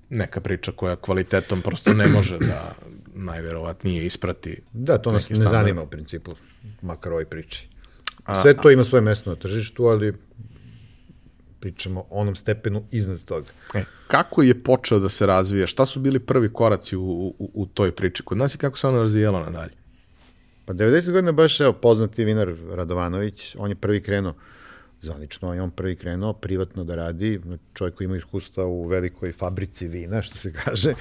neka priča koja kvalitetom prosto ne može da najverovatnije isprati. Da, to nas ne standard. zanima u principu, makar ovoj priči. Sve to ima svoje mesto na tržištu, ali pričamo o onom stepenu iznad toga. E, kako je počeo da se razvija? Šta su bili prvi koraci u, u, u toj priči? Kod nas je kako se ono razvijalo nadalje? Pa 90 godina baš, evo, poznati vinar Radovanović, on je prvi krenuo zvanično, on je on prvi krenuo privatno da radi, čovjek koji ima iskustva u velikoj fabrici vina, što se kaže,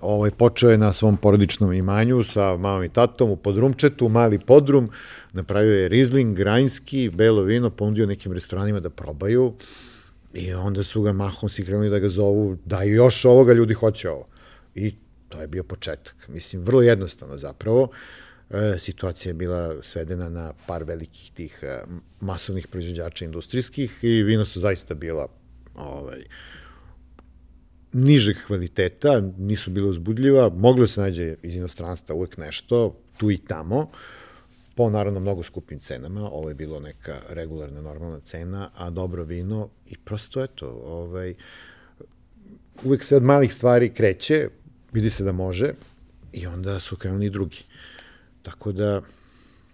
ovaj, počeo je na svom porodičnom imanju sa mamom i tatom u podrumčetu, mali podrum, napravio je Riesling, Grajnski, belo vino, ponudio nekim restoranima da probaju i onda su ga mahom svi krenuli da ga zovu, da još ovoga ljudi hoće ovo. I to je bio početak. Mislim, vrlo jednostavno zapravo. E, situacija je bila svedena na par velikih tih e, masovnih proizvođača industrijskih i vino su zaista bila ovaj, nižeg kvaliteta, nisu bila uzbudljiva, moglo se nađe iz inostranstva uvek nešto, tu i tamo, po naravno mnogo skupim cenama, ovo je bilo neka regularna normalna cena, a dobro vino i prosto eto, ovaj, uvek se od malih stvari kreće, vidi se da može i onda su krenuli i drugi. Tako da,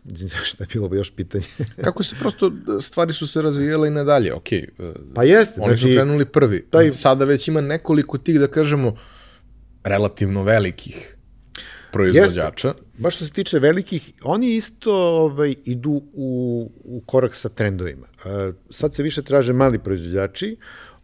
*laughs* šta je bilo bi još pitanje? *laughs* Kako se prosto, stvari su se razvijale i nadalje, ok. Pa jeste. Oni znači, su krenuli prvi. Taj... Sada već ima nekoliko tih, da kažemo, relativno velikih proizvođača. Jeste. Baš što se tiče velikih, oni isto ovaj, idu u, u korak sa trendovima. Uh, sad se više traže mali proizvođači,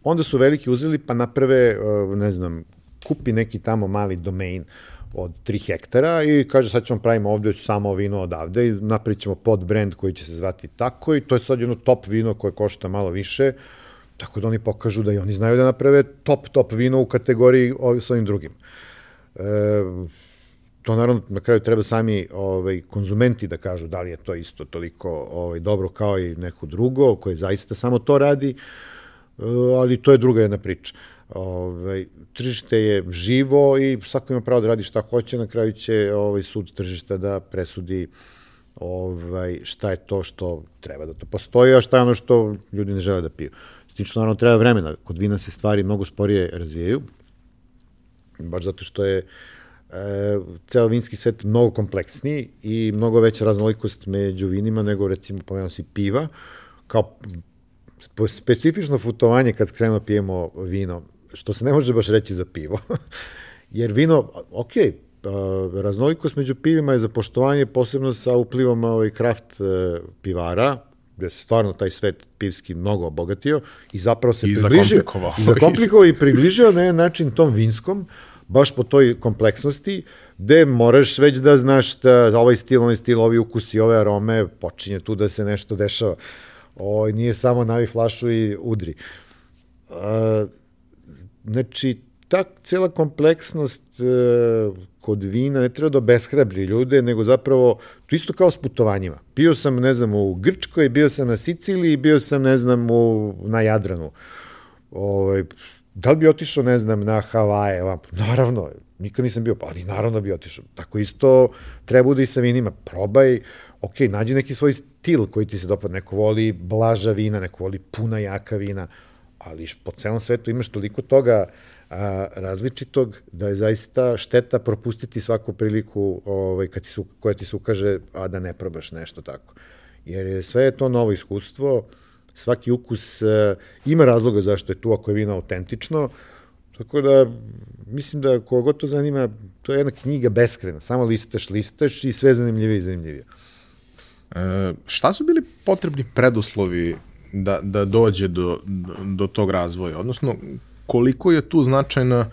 onda su veliki uzeli pa naprave, uh, ne znam, kupi neki tamo mali domain, od 3 hektara i kaže sad ćemo pravimo ovde samo vino odavde i napravit ćemo pod brand koji će se zvati tako i to je sad jedno top vino koje košta malo više, tako da oni pokažu da i oni znaju da naprave top, top vino u kategoriji ovi, s ovim drugim. E, to naravno na kraju treba sami ovaj, konzumenti da kažu da li je to isto toliko ovaj, dobro kao i neko drugo koje zaista samo to radi, e, ali to je druga jedna priča. Ovaj, tržište je živo i svako ima pravo da radi šta hoće, na kraju će ovaj, sud tržišta da presudi ovaj, šta je to što treba da to postoji, a šta je ono što ljudi ne žele da piju. Što naravno treba vremena, kod vina se stvari mnogo sporije razvijaju, baš zato što je e, ceo vinski svet mnogo kompleksniji i mnogo veća raznolikost među vinima nego recimo pomenuo si piva, kao specifično putovanje kad krenemo da pijemo vino što se ne može baš reći za pivo. *laughs* Jer vino, ok, raznolikost među pivima je za poštovanje, posebno sa uplivom ovaj, kraft e, pivara, gde se stvarno taj svet pivski mnogo obogatio i zapravo se I približio. I zakomplikovao i približio na jedan način tom vinskom, baš po toj kompleksnosti, gde moraš već da znaš da ovaj stil, ovaj stil, ovi ukusi, ove arome, počinje tu da se nešto dešava. O, nije samo navi flašu i udri. Uh, Znači, ta cela kompleksnost e, kod vina ne treba da beshrabri ljude, nego zapravo, to isto kao s putovanjima. Bio sam, ne znam, u Grčkoj, bio sam na Siciliji, bio sam, ne znam, u, na Jadranu. Ovaj, da li bi otišao, ne znam, na Havaje? Naravno, nikad nisam bio, pa ali naravno bi otišao. Tako isto treba da i sa vinima. Probaj, ok, nađi neki svoj stil koji ti se dopada. Neko voli blaža vina, neko voli puna jaka vina ali po celom svetu imaš toliko toga a, različitog da je zaista šteta propustiti svaku priliku ovaj, kad ti su, koja ti se ukaže, a da ne probaš nešto tako. Jer je sve je to novo iskustvo, svaki ukus a, ima razloga zašto je tu ako je vino autentično, Tako da, mislim da kogo to zanima, to je jedna knjiga beskrena, samo listaš, listaš i sve zanimljivije i zanimljivije. E, šta su bili potrebni preduslovi da, da dođe do, do, tog razvoja? Odnosno, koliko je tu značajna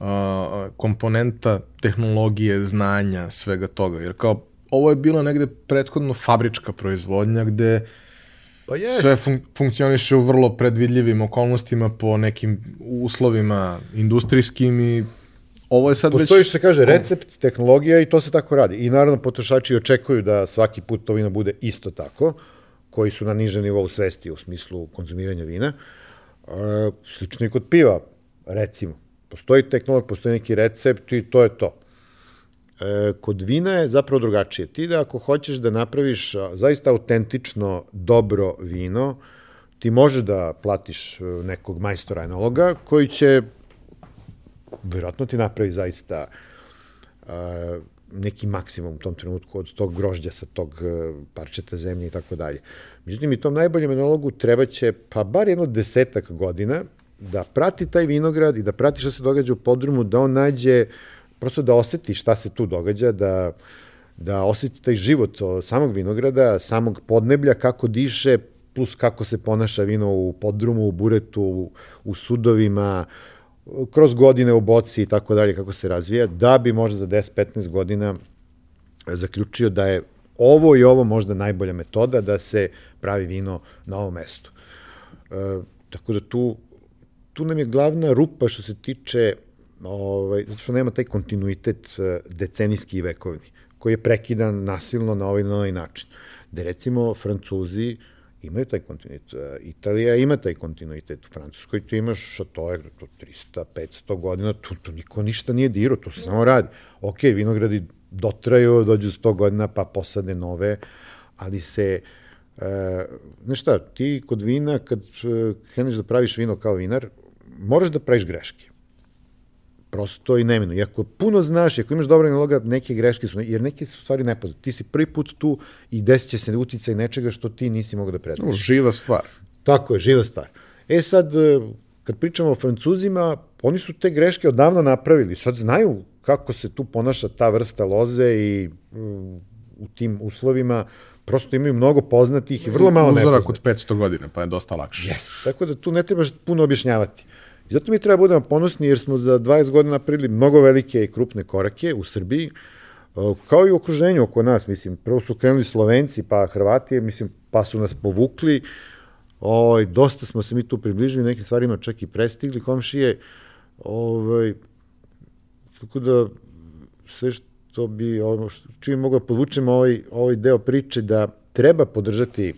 a, komponenta tehnologije, znanja, svega toga? Jer kao, ovo je bilo negde prethodno fabrička proizvodnja gde Pa jest. Sve fun funkcioniše u vrlo predvidljivim okolnostima po nekim uslovima industrijskim i ovo je sad Postoji već... što se kaže recept, tehnologija i to se tako radi. I naravno potrošači očekuju da svaki put to vino bude isto tako, koji su na nižem nivou svesti u smislu konzumiranja vina. E, slično i kod piva, recimo. Postoji tehnologija, postoji neki recept i to je to. E, kod vina je zapravo drugačije. Ti da ako hoćeš da napraviš zaista autentično dobro vino, ti možeš da platiš e, nekog majstora enologa koji će verovatno ti napravi zaista uh, neki maksimum u tom trenutku od tog grožđa sa tog uh, parčeta zemlje i tako dalje. Međutim, i tom najboljem enologu treba će pa bar jedno desetak godina da prati taj vinograd i da prati šta se događa u podrumu, da on nađe, prosto da oseti šta se tu događa, da, da oseti taj život samog vinograda, samog podneblja, kako diše, plus kako se ponaša vino u podrumu, u buretu, u, u sudovima, kroz godine u boci i tako dalje, kako se razvija, da bi možda za 10-15 godina zaključio da je ovo i ovo možda najbolja metoda da se pravi vino na ovom mestu. E, tako da tu, tu nam je glavna rupa što se tiče, ovaj, zato što nema taj kontinuitet e, decenijski i vekovni, koji je prekidan nasilno na ovaj, na ovaj način. Da recimo Francuzi uh, imaju taj kontinuitet. E, Italija ima taj kontinuitet. U Francuskoj tu imaš šatoje, to 300, 500 godina, tu, tu niko ništa nije dirao, tu se samo radi. Ok, vinogradi dotraju, dođu 100 godina, pa posade nove, ali se, e, znaš šta, ti kod vina, kad e, kreneš da praviš vino kao vinar, moraš da praviš greške prosto i nemeno. I ako puno znaš, ako imaš dobro analoga, neke greške su, jer neke su stvari nepoznate. Ti si prvi put tu i desit će se uticaj nečega što ti nisi mogao da predviš. Živa stvar. Tako je, živa stvar. E sad, e, kad pričamo o Francuzima, oni su te greške odavno napravili. Sad znaju kako se tu ponaša ta vrsta loze i mm, u tim uslovima prosto imaju mnogo poznatih i vrlo malo nepoznatih. Uzorak od 500 godina, pa je dosta lakše. Jeste, tako da tu ne trebaš puno objašnjavati. I zato mi treba da budemo ponosni jer smo za 20 godina napravili mnogo velike i krupne korake u Srbiji, kao i u okruženju oko nas, mislim, prvo su krenuli Slovenci, pa Hrvati, mislim, pa su nas povukli, ovaj, dosta smo se mi tu približili, nekim stvarima čak i prestigli komšije, ovaj, tako da sve što bi, ovo, čim mogu da podvučem ovaj, ovaj deo priče, da treba podržati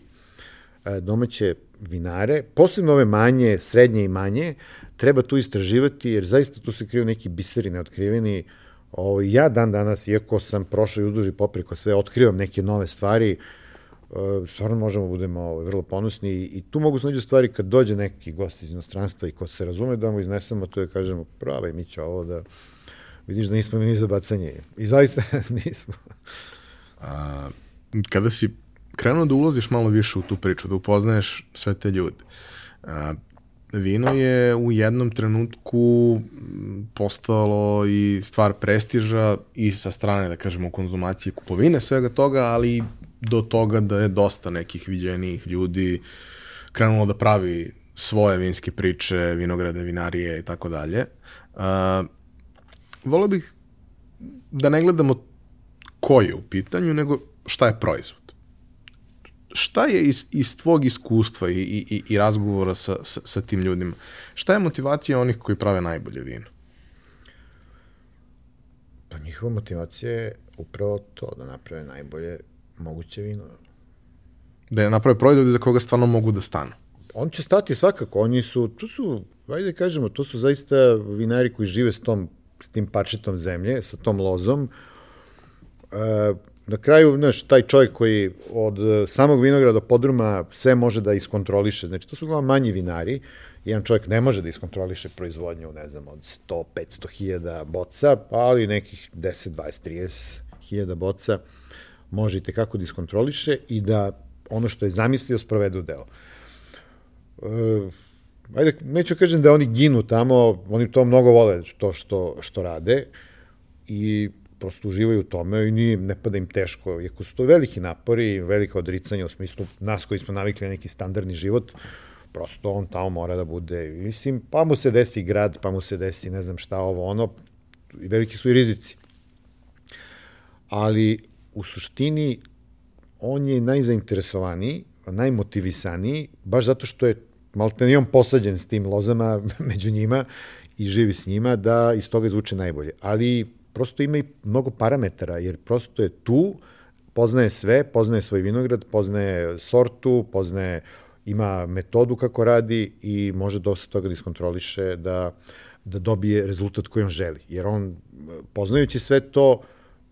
e, domaće vinare, posebno ove manje, srednje i manje, treba tu istraživati, jer zaista tu se kriju neki biseri neotkriveni. Ovo, ovaj, ja dan danas, iako sam prošao i uzduži popreko sve, otkrivam neke nove stvari, e, stvarno možemo da budemo ovaj, vrlo ponosni i tu mogu snađu stvari kad dođe neki gost iz inostranstva i ko se razume da mu iznesemo to je kažemo, pravaj mi će ovo da vidiš da nismo ni za bacanje. I zaista *laughs* nismo. A, kada si krenuo da ulaziš malo više u tu priču, da upoznaješ sve te ljude, vino je u jednom trenutku postalo i stvar prestiža i sa strane, da kažemo, konzumacije kupovine, svega toga, ali do toga da je dosta nekih viđenijih ljudi krenulo da pravi svoje vinske priče, vinograde, vinarije i tako dalje. Volio bih da ne gledamo ko je u pitanju, nego šta je proizvod šta je iz, iz tvog iskustva i, i, i razgovora sa, sa, sa tim ljudima, šta je motivacija onih koji prave najbolje vino? Pa njihova motivacija je upravo to, da naprave najbolje moguće vino. Da je naprave proizvode za koga stvarno mogu da stanu. On će stati svakako, oni su, to su, ajde kažemo, to su zaista vinari koji žive s tom, s tim parčetom zemlje, sa tom lozom. E, na kraju, znaš, taj čovjek koji od e, samog vinograda do podruma sve može da iskontroliše, znači to su uglavnom manji vinari, jedan čovjek ne može da iskontroliše proizvodnju, ne znam, od 100, 500 hiljada boca, ali nekih 10, 20, 30 hiljada boca možete kako da iskontroliše i da ono što je zamislio sprovede u delo. E, ajde, neću kažem da oni ginu tamo, oni to mnogo vole, to što, što rade i prosto uživaju u tome i nije, ne pada im teško. Iako su to veliki napori, velika odricanja u smislu nas koji smo navikli na neki standardni život, prosto on tamo mora da bude, mislim, pa mu se desi grad, pa mu se desi ne znam šta ovo, ono, i veliki su i rizici. Ali u suštini on je najzainteresovaniji, najmotivisaniji, baš zato što je malte posađen s tim lozama *laughs* među njima i živi s njima, da iz toga izvuče najbolje. Ali prosto ima i mnogo parametara, jer prosto je tu, poznaje sve, poznaje svoj vinograd, poznaje sortu, poznaje, ima metodu kako radi i može dosta toga da iskontroliše da, da dobije rezultat koji on želi. Jer on, poznajući sve to,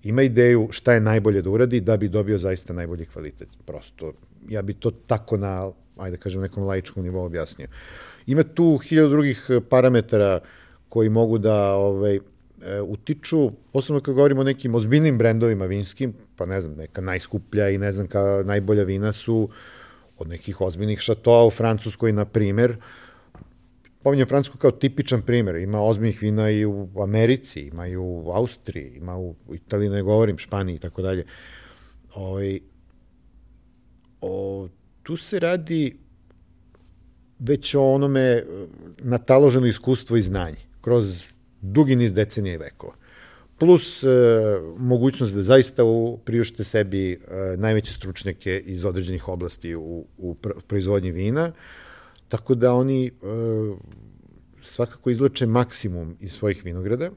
ima ideju šta je najbolje da uradi da bi dobio zaista najbolji kvalitet. Prosto, ja bi to tako na, ajde da kažem, nekom laičkom nivou objasnio. Ima tu hiljadu drugih parametara koji mogu da ovaj, e, utiču, posebno kad govorimo o nekim ozbiljnim brendovima vinskim, pa ne znam, neka najskuplja i ne znam, ka najbolja vina su od nekih ozbiljnih šatoa u Francuskoj, na primer, pominjem Francusku kao tipičan primer, ima ozbiljnih vina i u Americi, ima i u Austriji, ima u Italiji, ne govorim, Španiji i tako dalje. Ovaj, o, tu se radi već o onome nataloženo iskustvo i znanje, kroz dugi niz decenija i vekova. Plus e, mogućnost da zaista u, priušte sebi e, najveće stručnjake iz određenih oblasti u, u proizvodnji vina, tako da oni e, svakako izloče maksimum iz svojih vinograda,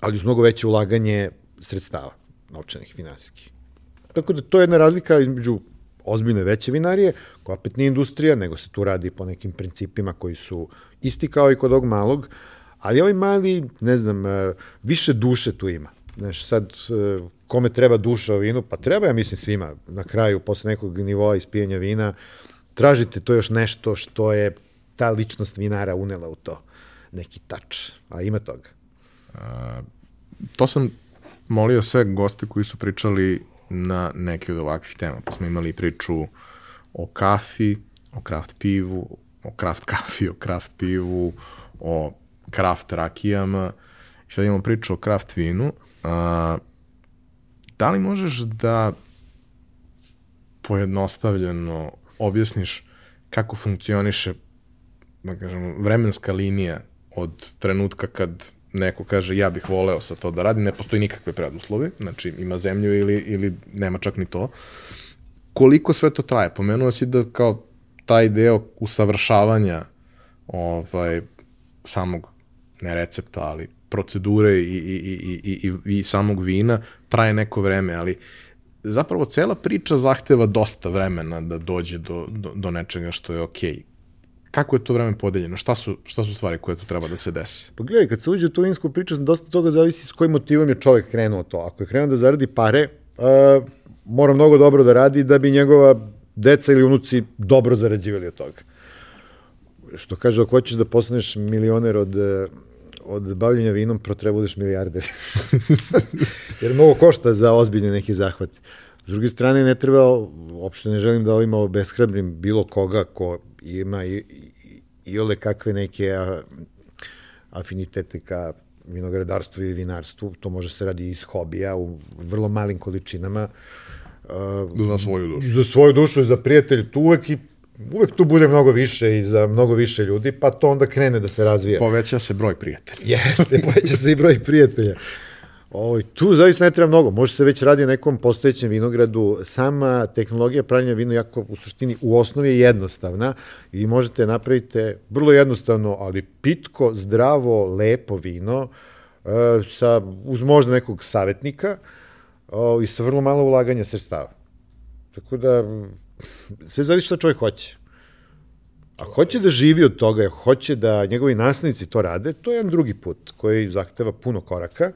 ali uz mnogo veće ulaganje sredstava, novčanih, finansijskih. Tako da to je jedna razlika između ozbiljne veće vinarije, koja opet nije industrija, nego se tu radi po nekim principima koji su isti kao i kod ovog malog, Ali ovaj mali, ne znam, e, više duše tu ima. Znaš, sad, e, kome treba duša o vinu? Pa treba, ja mislim, svima. Na kraju, posle nekog nivoa ispijanja vina, tražite to još nešto što je ta ličnost vinara unela u to. Neki tač. A ima toga. A, to sam molio sve goste koji su pričali na neke od ovakvih tema. Pa smo imali priču o kafi, o kraft pivu, o kraft kafi, o kraft pivu, o kraft rakijama i sad imamo priču o kraft vinu. A, da li možeš da pojednostavljeno objasniš kako funkcioniše da kažemo, vremenska linija od trenutka kad neko kaže ja bih voleo sa to da radi, ne postoji nikakve preduslovi, znači ima zemlju ili, ili nema čak ni to. Koliko sve to traje? Pomenuo si da kao taj deo usavršavanja ovaj, samog ne recepta, ali procedure i, i, i, i, i, i samog vina traje neko vreme, ali zapravo cela priča zahteva dosta vremena da dođe do, do, do nečega što je okej. Okay. Kako je to vreme podeljeno? Šta su, šta su stvari koje tu treba da se desi? Pa gledaj, kad se uđe u tu vinsku priču, dosta toga zavisi s kojim motivom je čovek krenuo to. Ako je krenuo da zaradi pare, uh, mora mnogo dobro da radi da bi njegova deca ili unuci dobro zarađivali od toga. Što kaže, ako hoćeš da postaneš milioner od od bavljenja vinom protrebuješ milijarder. *laughs* Jer mnogo košta za ozbiljne neki zahvat. S druge strane, ne treba, uopšte ne želim da ovima obeshrabrim bilo koga ko ima i, i, i ole kakve neke a, afinitete ka vinogradarstvu i vinarstvu. To može se radi iz hobija u vrlo malim količinama. Uh, za svoju dušu. Za svoju dušu i za prijatelj. Tu uvek i uvek tu bude mnogo više i za mnogo više ljudi, pa to onda krene da se razvija. Poveća se broj prijatelja. *laughs* Jeste, poveća se i broj prijatelja. Ovo, tu zaista ne treba mnogo, može se već radi nekom postojećem vinogradu, sama tehnologija pravljenja vina jako u suštini u osnovi je jednostavna i možete napraviti vrlo jednostavno, ali pitko, zdravo, lepo vino e, sa, uz možda nekog savjetnika o, i sa vrlo malo ulaganja sredstava. Tako da sve zavisi šta čovjek hoće. A hoće da živi od toga, hoće da njegovi naslednici to rade, to je jedan drugi put koji zahteva puno koraka,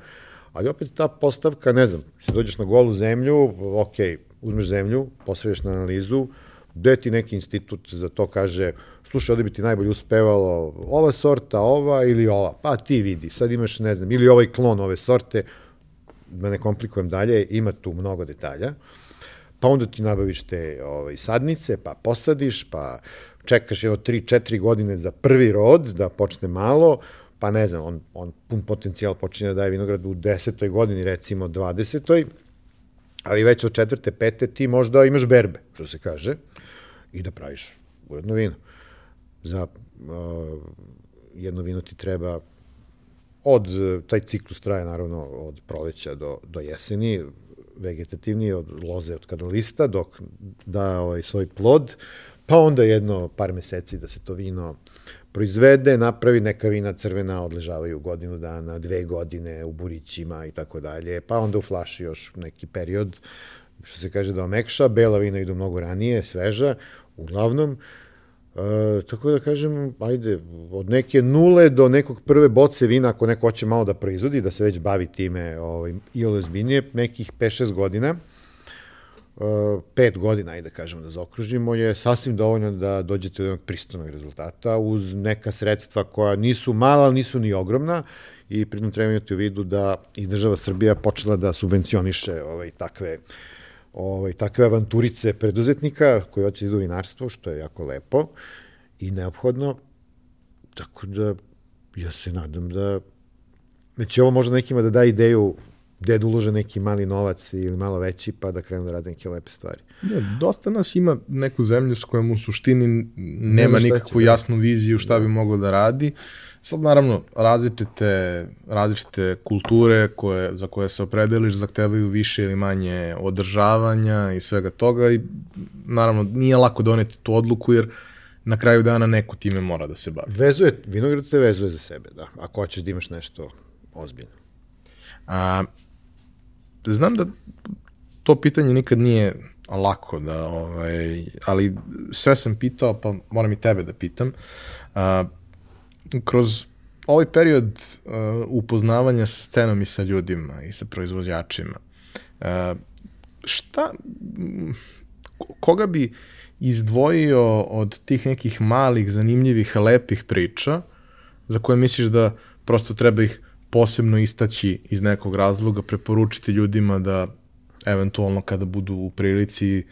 ali opet ta postavka, ne znam, se dođeš na golu zemlju, ok, uzmeš zemlju, posredeš na analizu, gde ti neki institut za to kaže, slušaj, ovde bi ti najbolje uspevalo ova sorta, ova ili ova, pa ti vidi, sad imaš, ne znam, ili ovaj klon ove sorte, da ne komplikujem dalje, ima tu mnogo detalja. Pa onda ti nabaviš te ovaj, sadnice, pa posadiš, pa čekaš jedno 3-4 godine za prvi rod, da počne malo, pa ne znam, on, on pun potencijal počinje da daje vinograd u 10. godini, recimo 20. Ali već od četvrte, pete ti možda imaš berbe, što se kaže, i da praviš uredno vino. Za uh, jedno vino ti treba od, taj ciklus traje naravno od proleća do, do jeseni, vegetativni od loze od kadolista dok da ovaj svoj plod, pa onda jedno par meseci da se to vino proizvede, napravi neka vina crvena, odležavaju godinu dana, dve godine u burićima i tako dalje, pa onda u flaši još neki period, što se kaže da omekša, bela vina idu mnogo ranije, sveža, uglavnom, E, tako da kažem, ajde, od neke nule do nekog prve boce vina, ako neko hoće malo da proizvodi, da se već bavi time ovaj, i olezbinije, nekih 5-6 godina, uh, 5 godina, ajde da kažemo da zaokružimo, je sasvim dovoljno da dođete do jednog pristojnog rezultata uz neka sredstva koja nisu mala, ali nisu ni ogromna i pritom treba imati u vidu da i država Srbija počela da subvencioniše ovaj, takve uh, ovaj, takve avanturice preduzetnika koji hoće da idu vinarstvo, što je jako lepo i neophodno. Tako da ja se nadam da će ovo možda nekima da da ideju gde da ulože neki mali novac ili malo veći pa da krenu da rade neke lepe stvari. Ja, dosta nas ima neku zemlju s kojom u suštini nema ne nikakvu jasnu viziju šta bi moglo da radi. Sad naravno različite, različite kulture koje, za koje se opredeliš zahtevaju više ili manje održavanja i svega toga i naravno nije lako doneti tu odluku jer na kraju dana neko time mora da se bavi. Vezuje, vinograd te vezuje za sebe, da, ako hoćeš da imaš nešto ozbiljno. A, znam da to pitanje nikad nije lako da, ovaj, ali sve sam pitao, pa moram i tebe da pitam. A, kroz ovaj period uh, upoznavanja sa scenom i sa ljudima i sa proizvođačima, uh, šta, koga bi izdvojio od tih nekih malih, zanimljivih, lepih priča za koje misliš da prosto treba ih posebno istaći iz nekog razloga, preporučiti ljudima da eventualno kada budu u prilici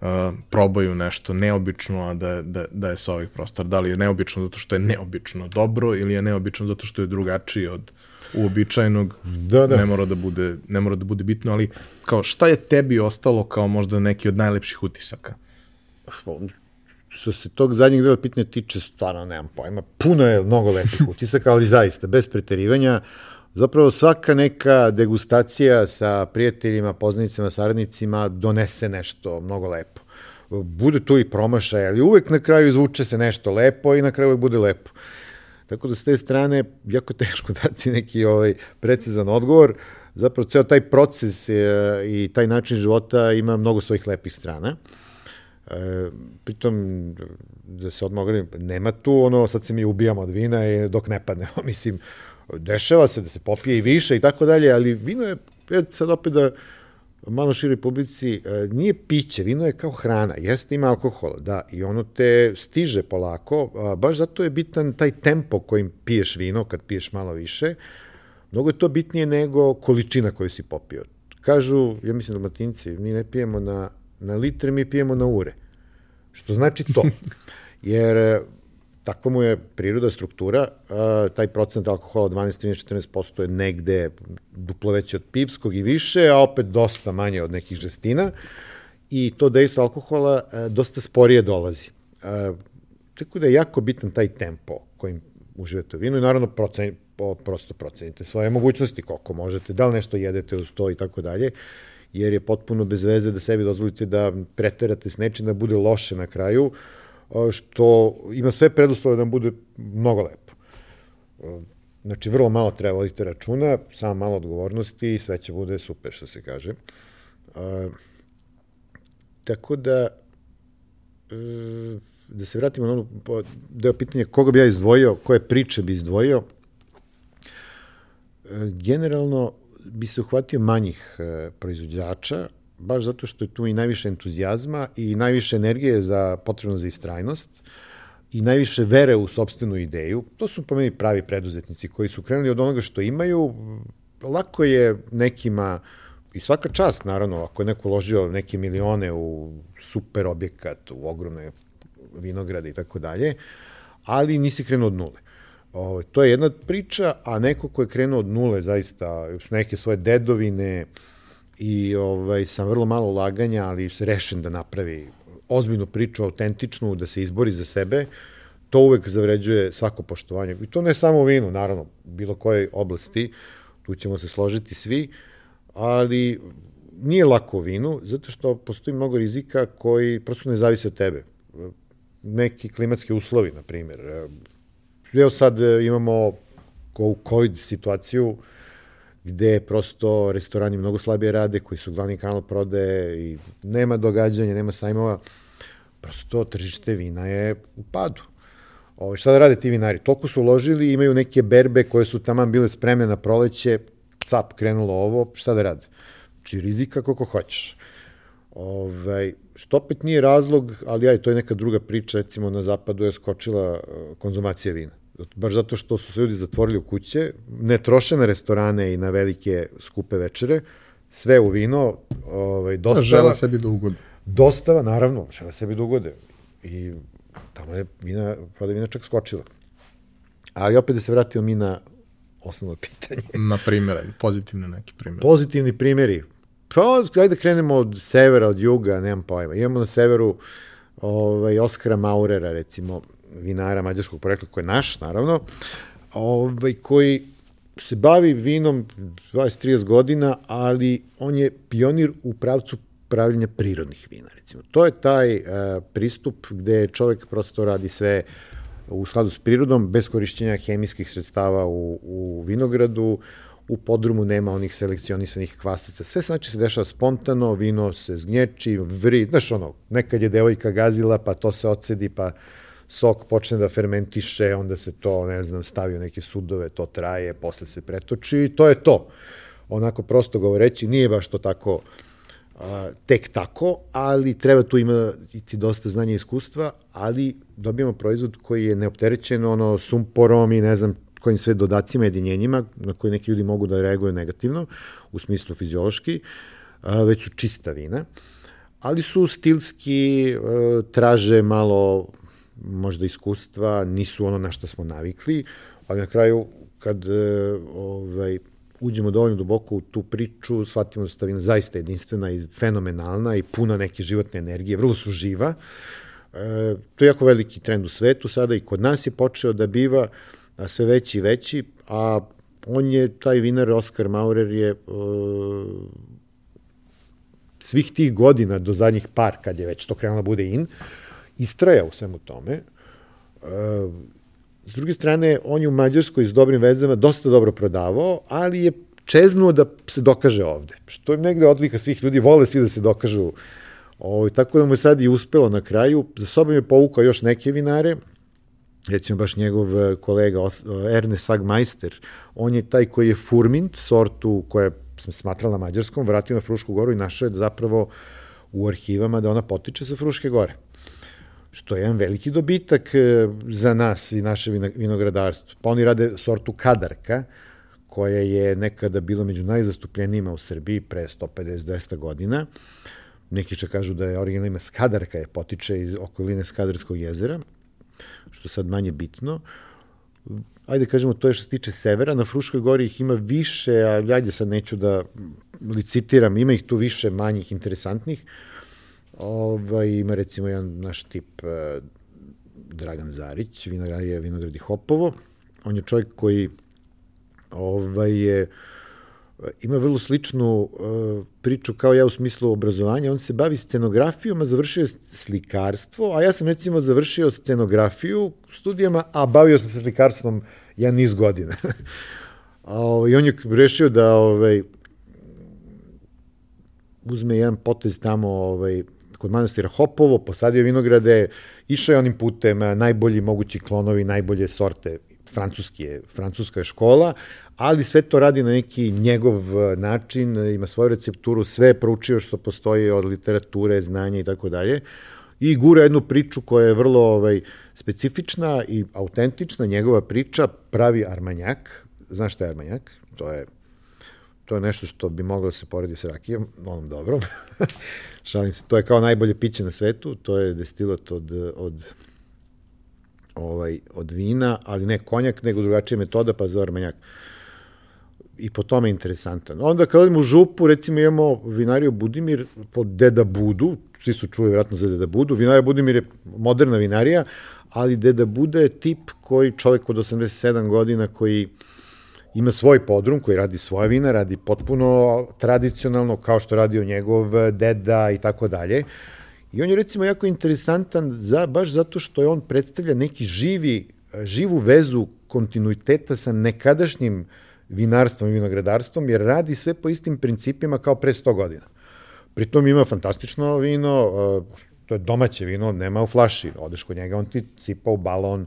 uh, probaju nešto neobično, a da, da, da je sa ovih prostora. Da li je neobično zato što je neobično dobro ili je neobično zato što je drugačiji od uobičajenog, da, da. ne mora da bude ne mora da bude bitno, ali kao šta je tebi ostalo kao možda neki od najlepših utisaka? Što se tog zadnjeg dela pitanja tiče, stvarno nemam pojma. Puno je mnogo lepih utisaka, ali zaista, bez preterivanja. Zapravo svaka neka degustacija sa prijateljima, poznanicima, saradnicima donese nešto mnogo lepo. Bude tu i promašaj, ali uvek na kraju izvuče se nešto lepo i na kraju bude lepo. Tako da s te strane jako teško *laughs* dati neki ovaj precizan odgovor. Zapravo ceo taj proces je, i taj način života ima mnogo svojih lepih strana. E, pritom, da se odmah nema tu ono, sad se mi ubijamo od vina i dok ne padnemo. *laughs* Mislim, dešava se da se popije i više i tako dalje, ali vino je, sad opet da malo široj publici, e, nije piće, vino je kao hrana, jeste ima alkohola, da, i ono te stiže polako, baš zato je bitan taj tempo kojim piješ vino, kad piješ malo više, mnogo je to bitnije nego količina koju si popio. Kažu, ja mislim da matinci, mi ne pijemo na, na litre, mi pijemo na ure. Što znači to. *laughs* Jer takva mu je priroda, struktura, taj procent alkohola 12, 13, 14% je negde duplo veće od pivskog i više, a opet dosta manje od nekih žestina i to dejstvo alkohola dosta sporije dolazi. A, tako da je jako bitan taj tempo kojim uživate u vinu i naravno procen, po, prosto procenite svoje mogućnosti, koliko možete, da li nešto jedete uz to i tako dalje, jer je potpuno bez veze da sebi dozvolite da preterate s nečim da bude loše na kraju, uh, što ima sve preduslove da bude mnogo lepo. Znači, vrlo malo treba voditi računa, samo malo odgovornosti i sve će bude super, što se kaže. tako da, e, da se vratimo na ono deo pitanja koga bi ja izdvojio, koje priče bi izdvojio. E, generalno bi se uhvatio manjih e, proizvođača, baš zato što je tu i najviše entuzijazma i najviše energije za potrebno za istrajnost i najviše vere u sobstvenu ideju. To su po meni pravi preduzetnici koji su krenuli od onoga što imaju. Lako je nekima, i svaka čast naravno, ako je neko uložio neke milione u super objekat, u ogromne vinograda i tako dalje, ali nisi krenuo od nule. Ovo, ovaj, to je jedna priča, a neko ko je krenuo od nule, zaista, neke svoje dedovine i ovaj, sam vrlo malo ulaganja, ali rešen da napravi ozbiljnu priču, autentičnu, da se izbori za sebe, to uvek zavređuje svako poštovanje. I to ne samo u vinu, naravno, bilo koje oblasti, tu ćemo se složiti svi, ali nije lako u vinu, zato što postoji mnogo rizika koji prosto ne zavise od tebe. Neki klimatski uslovi, na primjer. Evo sad imamo COVID situaciju gde prosto restorani mnogo slabije rade, koji su glavni kanal prodaje i nema događanja, nema sajmova. Prosto tržište vina je u padu. Ovo, šta da rade ti vinari? Toliko su uložili, imaju neke berbe koje su taman bile spremne na proleće, cap, krenulo ovo, šta da rade? Znači, rizika koliko hoćeš. Ovaj, što opet nije razlog, ali aj, to je neka druga priča, recimo na zapadu je skočila uh, konzumacija vina. Baš zato što su se ljudi zatvorili u kuće, ne troše na restorane i na velike skupe večere, sve u vino, ovaj, dostava... Žela sebi da ugode. Dostava, naravno, žele sebi da ugode. I tamo je vina, prodaje vina čak skočila. Ali opet da se vratimo mi na osnovno pitanje. *laughs* na primjere, pozitivne neki primjere. Pozitivni primjeri. Pa, ajde da krenemo od severa, od juga, nemam pojma. Imamo na severu ovaj, Oskara Maurera, recimo, vinara mađarskog projekta, koji je naš, naravno, ovaj, koji se bavi vinom 20-30 godina, ali on je pionir u pravcu pravljenja prirodnih vina, recimo. To je taj uh, pristup gde čovek prosto radi sve u skladu s prirodom, bez korišćenja hemijskih sredstava u, u vinogradu, u podrumu nema onih selekcionisanih kvasaca. Sve znači se dešava spontano, vino se zgnječi, vri, znaš ono, nekad je devojka gazila, pa to se ocedi, pa sok počne da fermentiše, onda se to, ne znam, stavi u neke sudove, to traje, posle se pretoči i to je to. Onako prosto govoreći, nije baš to tako a, tek tako, ali treba tu imati dosta znanja i iskustva, ali dobijamo proizvod koji je neopterećen ono sumporom i ne znam kojim sve dodacima jedinjenjima na koje neki ljudi mogu da reaguju negativno u smislu fiziološki, a, već su čista vina, ali su stilski, a, traže malo možda iskustva, nisu ono na što smo navikli, ali na kraju kad e, ovaj, uđemo dovoljno duboko u tu priču, shvatimo da su stavina zaista jedinstvena i fenomenalna i puna neke životne energije, vrlo su živa. E, to je jako veliki trend u svetu sada i kod nas je počeo da biva sve veći i veći, a on je, taj vinar Oskar Maurer je e, svih tih godina do zadnjih par, kad je već to krenulo da bude in, istraja u svemu tome. E, S druge strane, on je u Mađarskoj s dobrim vezama dosta dobro prodavao, ali je čeznuo da se dokaže ovde. Što je negde odlika svih ljudi, vole svi da se dokažu. Ovo, ovaj, tako da mu je sad i uspelo na kraju. Za sobom je povukao još neke vinare, recimo baš njegov eh, kolega eh, Ernest Sagmeister, on je taj koji je Furmint, sortu koja sam smatrala mađarskom, vratio na Frušku goru i našao je zapravo u arhivama da ona potiče sa Fruške gore što je jedan veliki dobitak e, za nas i naše vinogradarstvo. Pa oni rade sortu kadarka, koja je nekada bila među najzastupljenijima u Srbiji pre 150-200 godina. Neki će kažu da je originalno ime Skadarka je potiče iz okoline Skadarskog jezera, što sad manje bitno. Ajde kažemo, to je što se tiče severa, na Fruškoj gori ih ima više, a ajde sad neću da licitiram, ima ih tu više manjih interesantnih. Ovaj, ima recimo jedan naš tip eh, Dragan Zarić, vinograd je vinogradi Hopovo. On je čovjek koji ovaj, je, ima vrlo sličnu uh, priču kao ja u smislu obrazovanja. On se bavi scenografijom, a završio slikarstvo, a ja sam recimo završio scenografiju studijama, a bavio sam se slikarstvom jedan niz godina. *laughs* I on je rešio da ovaj, uzme jedan potez tamo ovaj, kod manastira Hopovo, posadio vinograde, išao je onim putem, najbolji mogući klonovi, najbolje sorte, francuski je, francuska je škola, ali sve to radi na neki njegov način, ima svoju recepturu, sve je proučio što postoji od literature, znanja i tako dalje i gura jednu priču koja je vrlo ovaj, specifična i autentična, njegova priča pravi armanjak. Znaš šta je armanjak? To je to je nešto što bi moglo da se poredi sa rakijom, onom dobrom. *laughs* Šalim se, to je kao najbolje piće na svetu, to je destilat od, od ovaj, od vina, ali ne konjak, nego drugačija metoda, pa zove armanjak. I po tome je interesantan. Onda kad odimo u župu, recimo imamo vinariju Budimir pod Deda Budu, svi su čuli vjerojatno za Deda Budu, vinarija Budimir je moderna vinarija, ali Deda Buda je tip koji čovek od 87 godina koji ima svoj podrum koji radi svoja vina, radi potpuno tradicionalno kao što radio njegov deda i tako dalje. I on je recimo jako interesantan za, baš zato što je on predstavlja neki živi, živu vezu kontinuiteta sa nekadašnjim vinarstvom i vinogradarstvom, jer radi sve po istim principima kao pre 100 godina. Pritom ima fantastično vino, to je domaće vino, nema u flaši. Odeš kod njega, on ti cipa u balon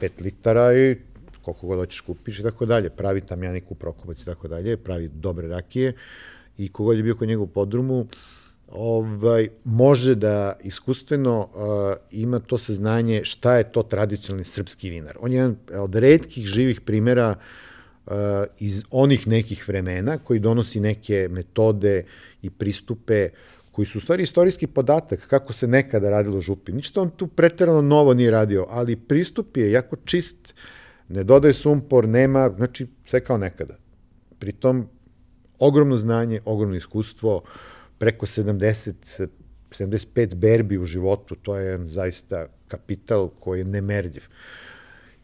5 litara i koliko god hoćeš kupiš i tako dalje. Pravi tamjanik u Prokopac i tako dalje, pravi dobre rakije i kogod je bio kod njega u podrumu, ovaj, može da iskustveno uh, ima to saznanje šta je to tradicionalni srpski vinar. On je jedan od redkih živih primera uh, iz onih nekih vremena koji donosi neke metode i pristupe koji su u stvari istorijski podatak kako se nekada radilo župi. Ništa on tu preterano novo nije radio, ali pristup je jako čist, ne dodaje sumpor, nema, znači sve kao nekada. Pritom, ogromno znanje, ogromno iskustvo, preko 70, 75 berbi u životu, to je zaista kapital koji je nemerljiv.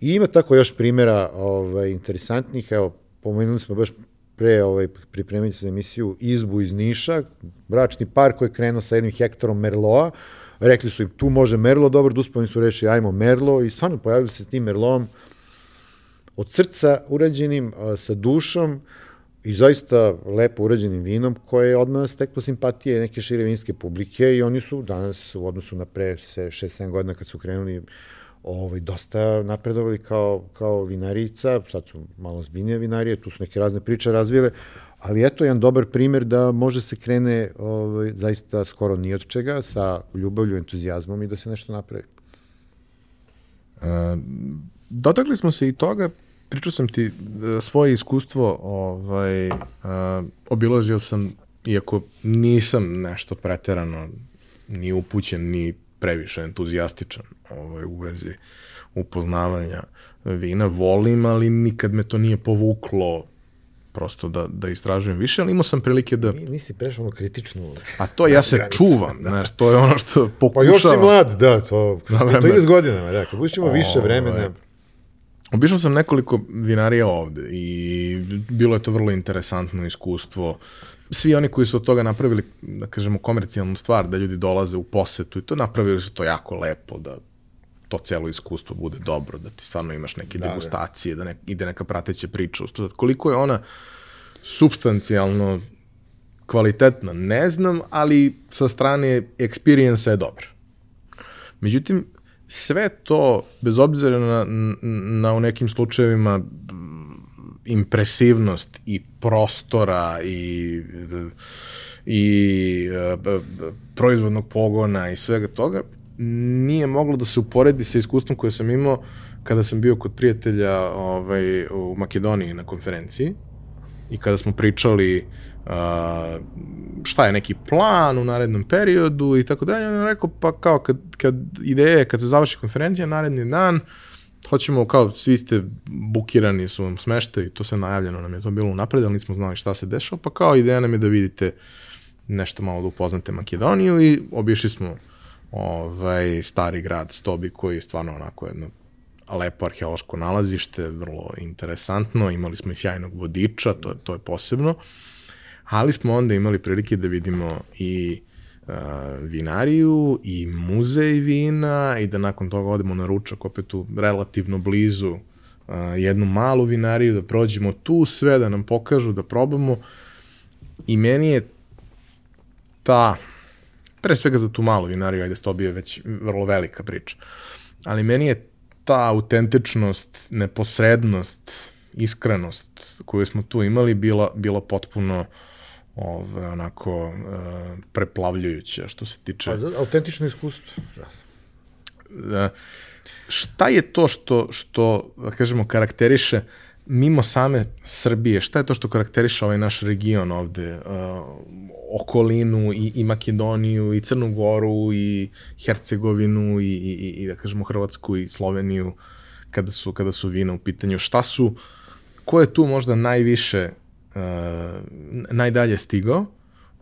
I ima tako još primjera ovaj, interesantnih, evo, pomenuli smo baš pre ovaj, pripremiti za emisiju Izbu iz Niša, bračni par koji je krenuo sa jednim hektarom Merloa, rekli su im tu može Merlo, dobro, da su rešili ajmo Merlo i stvarno pojavili se s tim Merlom od srca urađenim, sa dušom i zaista lepo urađenim vinom koje je odmah steklo simpatije neke šire vinske publike i oni su danas u odnosu na pre 6-7 godina kad su krenuli ovaj, dosta napredovali kao, kao vinarica, sad su malo zbiljnije vinarije, tu su neke razne priče razvile, ali eto jedan dobar primer da može se krene ovaj, zaista skoro ni od čega, sa ljubavlju, entuzijazmom i da se nešto napravi. Dotakli smo se i toga, pričao sam ti da svoje iskustvo, ovaj, uh, obilazio sam, iako nisam nešto preterano ni upućen, ni previše entuzijastičan ovaj, u vezi upoznavanja vina. Volim, ali nikad me to nije povuklo prosto da, da istražujem više, ali imao sam prilike da... Nisi prešao ono kritičnu... A to ja se granicu, čuvam, da. znaš, to je ono što pokušavam. Pa još si mlad, da, to, to ide s godinama, da, kad budeš imao više ovaj, vremena... Obišao sam nekoliko vinarija ovde i bilo je to vrlo interesantno iskustvo svi oni koji su od toga napravili, da kažemo, komercijalnu stvar, da ljudi dolaze u posetu i to napravili su to jako lepo, da to celo iskustvo bude dobro, da ti stvarno imaš neke da, degustacije, da, ne, ide neka prateća priča. Koliko je ona substancijalno kvalitetna, ne znam, ali sa strane experience je dobra. Međutim, sve to, bez obzira na, na u nekim slučajevima impresivnost i prostora i i uh, proizvodnog pogona i svega toga nije moglo da se uporedi sa iskustvom koje sam imao kada sam bio kod prijatelja ovaj, u Makedoniji na konferenciji i kada smo pričali uh, šta je neki plan u narednom periodu i tako dalje, on je rekao pa kao kad, kad ideje, kad se završi konferencija, naredni dan, hoćemo, kao svi ste bukirani su vam smeštaj, to se najavljeno nam je to bilo napred, ali nismo znali šta se dešava, pa kao ideja nam je da vidite nešto malo da upoznate Makedoniju i obišli smo ovaj, stari grad Stobi koji je stvarno onako jedno lepo arheološko nalazište, vrlo interesantno, imali smo i sjajnog vodiča, to, to je posebno, ali smo onda imali prilike da vidimo i vinariju i muzej vina i da nakon toga odemo na ručak opet u relativno blizu uh, jednu malu vinariju, da prođemo tu sve, da nam pokažu, da probamo. I meni je ta, pre svega za tu malu vinariju, ajde to bio već vrlo velika priča, ali meni je ta autentičnost, neposrednost, iskrenost koju smo tu imali bila, bila potpuno ove, onako e, preplavljujuća što se tiče... A za autentično iskustvo. Da. šta je to što, što da kažemo, karakteriše mimo same Srbije, šta je to što karakteriše ovaj naš region ovde? Uh, okolinu i, i Makedoniju i Crnu Goru i Hercegovinu i, i, i da kažemo Hrvatsku i Sloveniju kada su, kada su vina u pitanju. Šta su, ko je tu možda najviše, uh, najdalje stigao,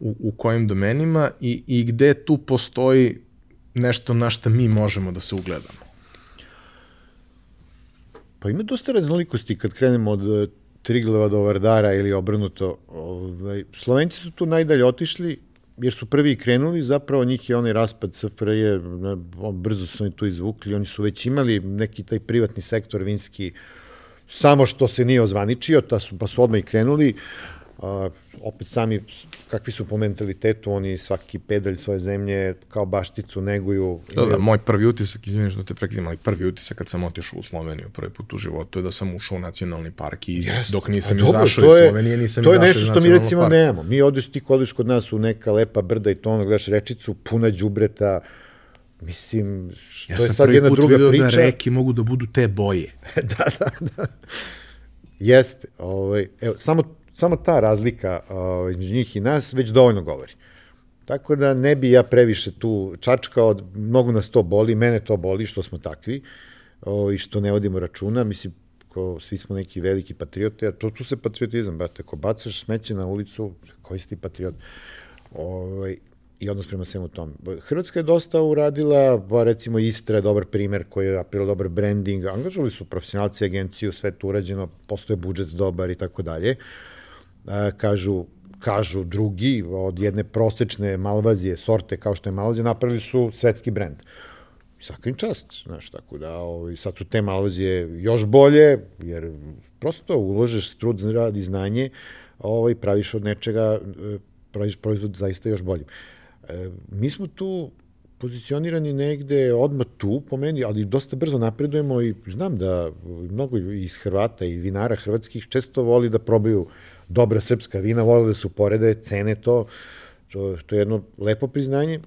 u, u kojim domenima i, i gde tu postoji nešto na što mi možemo da se ugledamo? Pa ima dosta raznolikosti kad krenemo od e, Trigleva do Vardara ili obrnuto. Ovaj, Slovenci su tu najdalje otišli jer su prvi krenuli, zapravo njih je onaj raspad SFRJ, brzo su oni tu izvukli, oni su već imali neki taj privatni sektor vinski, samo što se nije ozvaničio, ta su, pa su odmah i krenuli. Uh, opet sami, kakvi su po mentalitetu, oni svaki pedalj svoje zemlje kao bašticu neguju. Da, da, moj prvi utisak, izviniš da te prekidam, ali prvi utisak kad sam otišao u Sloveniju prvi put u životu je da sam ušao u nacionalni park i yes. dok nisam dobro, izašao iz Slovenije, nisam izašao iz To je nešto što mi recimo parka. nemamo. Mi odeš ti kodiš kod nas u neka lepa brda i to ono, gledaš rečicu, puna đubreta, Mislim, ja to je sad jedna druga priča. Ja sam prvi put vidio da reke mogu da budu te boje. *laughs* da, da, da. Jeste. Ovaj, evo, samo samo ta razlika uh, između njih i nas već dovoljno govori. Tako da ne bi ja previše tu čačkao, mnogo nas to boli, mene to boli što smo takvi uh, i što ne vodimo računa, mislim, ko, svi smo neki veliki patriote, a to tu se patriotizam, brate, ako bacaš smeće na ulicu, koji si ti patriot? Ovaj, i odnos prema svemu tom. Hrvatska je dosta uradila, pa recimo Istra je dobar primer koji je napravila dobar branding, angažovali su profesionalci agenciju, sve to urađeno, postoje budžet dobar i tako dalje kažu kažu drugi od jedne prosečne malvazije sorte kao što je malvazija napravili su svetski brend. Svaka im čast, znaš, tako da ovaj, sad su te malvazije još bolje, jer prosto uložeš trud, rad i znanje, ovaj, praviš od nečega, e, praviš proizvod zaista još boljim. E, mi smo tu pozicionirani negde odmah tu po meni, ali dosta brzo napredujemo i znam da mnogo iz Hrvata i vinara hrvatskih često voli da probaju dobra srpska vina, vole da su porede, cene to, to, to je jedno lepo priznanje.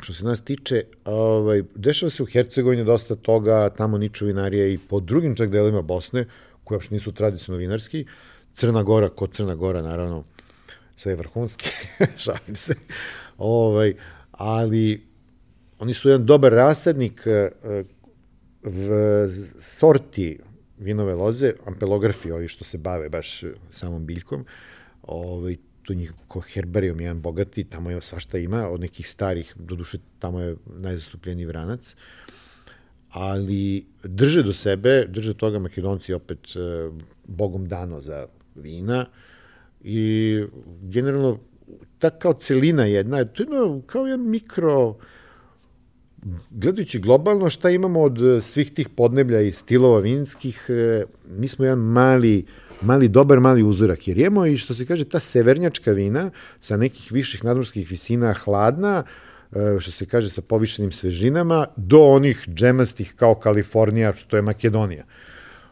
Što se nas tiče, ovaj, dešava se u Hercegovini dosta toga, tamo niču vinarije i po drugim čak delima Bosne, koje uopšte nisu tradicionalno vinarski, Crna Gora, kod Crna Gora, naravno, sve je vrhunski, *laughs* šalim se, ovaj, ali oni su jedan dobar rasadnik eh, v sorti vinove loze, ampelografi, ovi što se bave baš samom biljkom, ovaj, tu njih ko herbarijom jedan bogati, tamo je svašta ima, od nekih starih, doduše tamo je najzastupljeniji vranac, ali drže do sebe, drže toga makedonci opet e, bogom dano za vina i generalno ta kao celina jedna, to je kao jedan mikro gledajući globalno šta imamo od e, svih tih podneblja i stilova vinskih, e, mi smo jedan mali, mali, dobar mali uzorak, jer imamo i što se kaže ta severnjačka vina sa nekih viših nadmorskih visina hladna, e, što se kaže sa povišenim svežinama, do onih džemastih kao Kalifornija, što je Makedonija.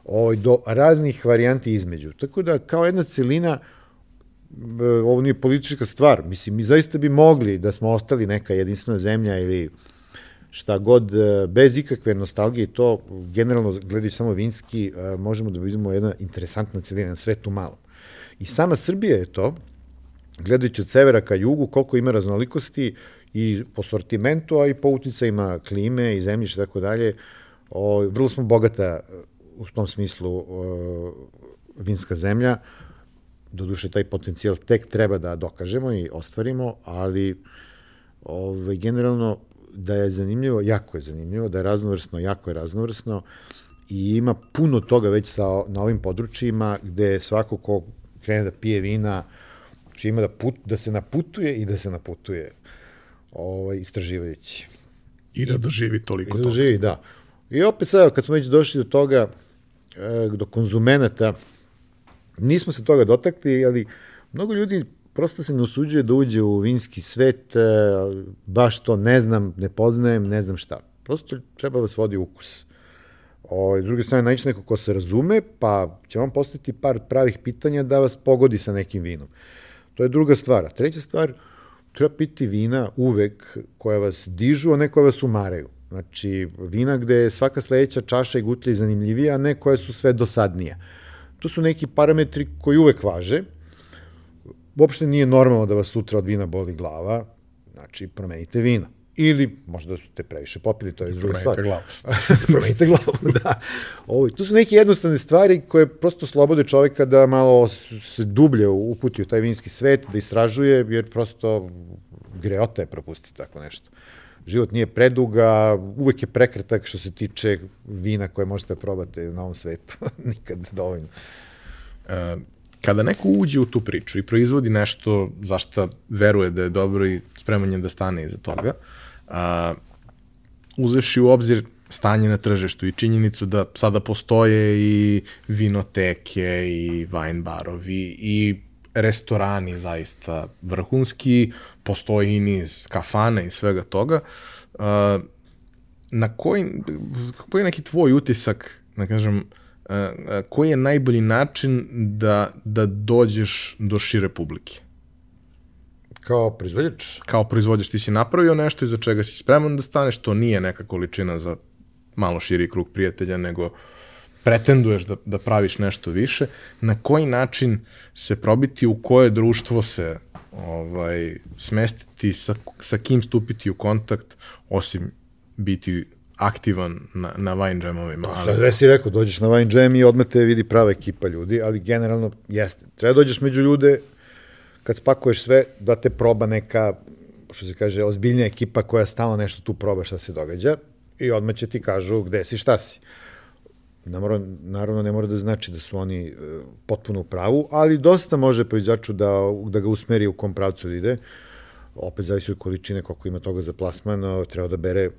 Ovaj, do raznih varijanti između. Tako da, kao jedna celina, ovo nije politička stvar. Mislim, mi zaista bi mogli da smo ostali neka jedinstvena zemlja ili šta god, e, bez ikakve nostalgije, to generalno gledajući samo vinski, e, možemo da vidimo jedna interesantna celina na svetu malo. I sama Srbija je to, gledajući od severa ka jugu, koliko ima raznolikosti i po sortimentu, a i po uticajima klime i zemljišta i tako dalje. O, vrlo smo bogata e, u tom smislu o, vinska zemlja, doduše taj potencijal tek treba da dokažemo i ostvarimo, ali ovaj, generalno da je zanimljivo, jako je zanimljivo, da je raznovrsno, jako je raznovrsno i ima puno toga već sa, na ovim područjima gde svako ko krene da pije vina, znači ima da, put, da se naputuje i da se naputuje ovaj, istraživajući. I da doživi toliko toga. I da doživi, da. I opet sad, kad smo već došli do toga, e, do konzumenata, nismo se toga dotakli, ali mnogo ljudi prosto se ne usuđuje da uđe u vinski svet, e, baš to ne znam, ne poznajem, ne znam šta. Prosto treba vas vodi ukus. O, s druge strane, naći neko ko se razume, pa će vam postaviti par pravih pitanja da vas pogodi sa nekim vinom. To je druga stvar. Treća stvar, treba piti vina uvek koja vas dižu, a ne koja vas umaraju. Znači, vina gde je svaka sledeća čaša i gutlja zanimljivija, a ne koje su sve dosadnija. to su neki parametri koji uvek važe. Uopšte nije normalno da vas sutra od vina boli glava, znači promenite vino. Ili možda ste previše popili, to je druga stvar. *laughs* Promenite glavu. promenite glavu, *laughs* da. Ovo, tu su neke jednostavne stvari koje prosto slobode čoveka da malo se dublje uputi u taj vinski svet, da istražuje, jer prosto greota je propustiti tako nešto. Život nije preduga, uvek je prekretak što se tiče vina koje možete probati na ovom svetu. *laughs* Nikad dovoljno. E, kada neko uđe u tu priču i proizvodi nešto za šta veruje da je dobro i spreman je da stane iza toga, a, uzevši u obzir stanje na tržištu i činjenicu da sada postoje i vinoteke i wine barovi i restorani zaista vrhunski, postoji i niz kafana i svega toga. A, na koji, koji je neki tvoj utisak, da kažem, koji je najbolji način da, da dođeš do šire publike? Kao proizvođač? Kao proizvođač ti si napravio nešto iza čega si spreman da staneš, to nije neka količina za malo širi krug prijatelja, nego pretenduješ da, da praviš nešto više, na koji način se probiti, u koje društvo se ovaj, smestiti, sa, sa kim stupiti u kontakt, osim biti aktivan na, na wine jamovima. Pa, ali... Sad si rekao, dođeš na wine jam i odmah te vidi prava ekipa ljudi, ali generalno jeste. Treba dođeš među ljude kad spakuješ sve, da te proba neka, što se kaže, ozbiljnija ekipa koja stalno nešto tu proba šta se događa i odmah će ti kažu gde si, šta si. Ne mora, naravno ne mora da znači da su oni e, potpuno u pravu, ali dosta može proizvođaču da, da ga usmeri u kom pravcu da ide. Opet zavisi od količine koliko ima toga za plasman, treba da bere,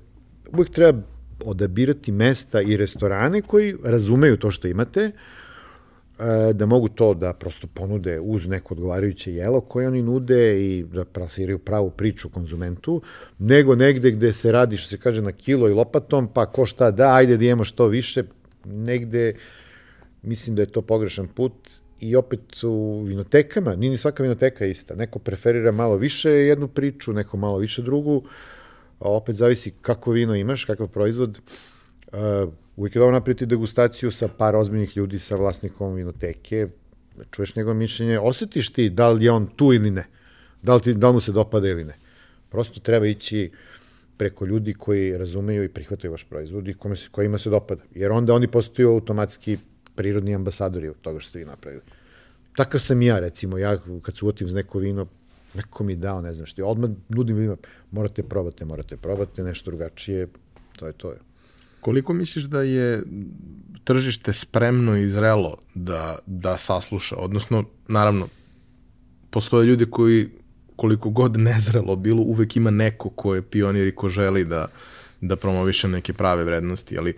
uvijek treba odabirati mesta i restorane koji razumeju to što imate, E, da mogu to da prosto ponude uz neko odgovarajuće jelo koje oni nude i da plasiraju pravu priču konzumentu, nego negde gde se radi, što se kaže, na kilo i lopatom, pa ko šta da, ajde da imamo što više, negde mislim da je to pogrešan put i opet u vinotekama, nije ni svaka vinoteka ista, neko preferira malo više jednu priču, neko malo više drugu, a opet zavisi kako vino imaš, kakav proizvod, uh, uvijek je dobro napraviti degustaciju sa par ozbiljnih ljudi, sa vlasnikom vinoteke, čuješ njegove mišljenje, osjetiš ti da li je on tu ili ne, da li, ti, da li mu se dopada ili ne. Prosto treba ići preko ljudi koji razumeju i prihvataju vaš proizvod i kome se, kojima se dopada. Jer onda oni postaju automatski prirodni ambasadori od toga što ste vi napravili. Takav sam ja, recimo, ja kad se uvotim za neko vino, neko mi dao, ne znam što, odmah nudim vino, morate probate, morate probate, nešto drugačije, to je to. Je. Koliko misliš da je tržište spremno i zrelo da, da sasluša? Odnosno, naravno, postoje ljudi koji koliko god nezrelo bilo, uvek ima neko ko je pionir i ko želi da, da promoviše neke prave vrednosti, ali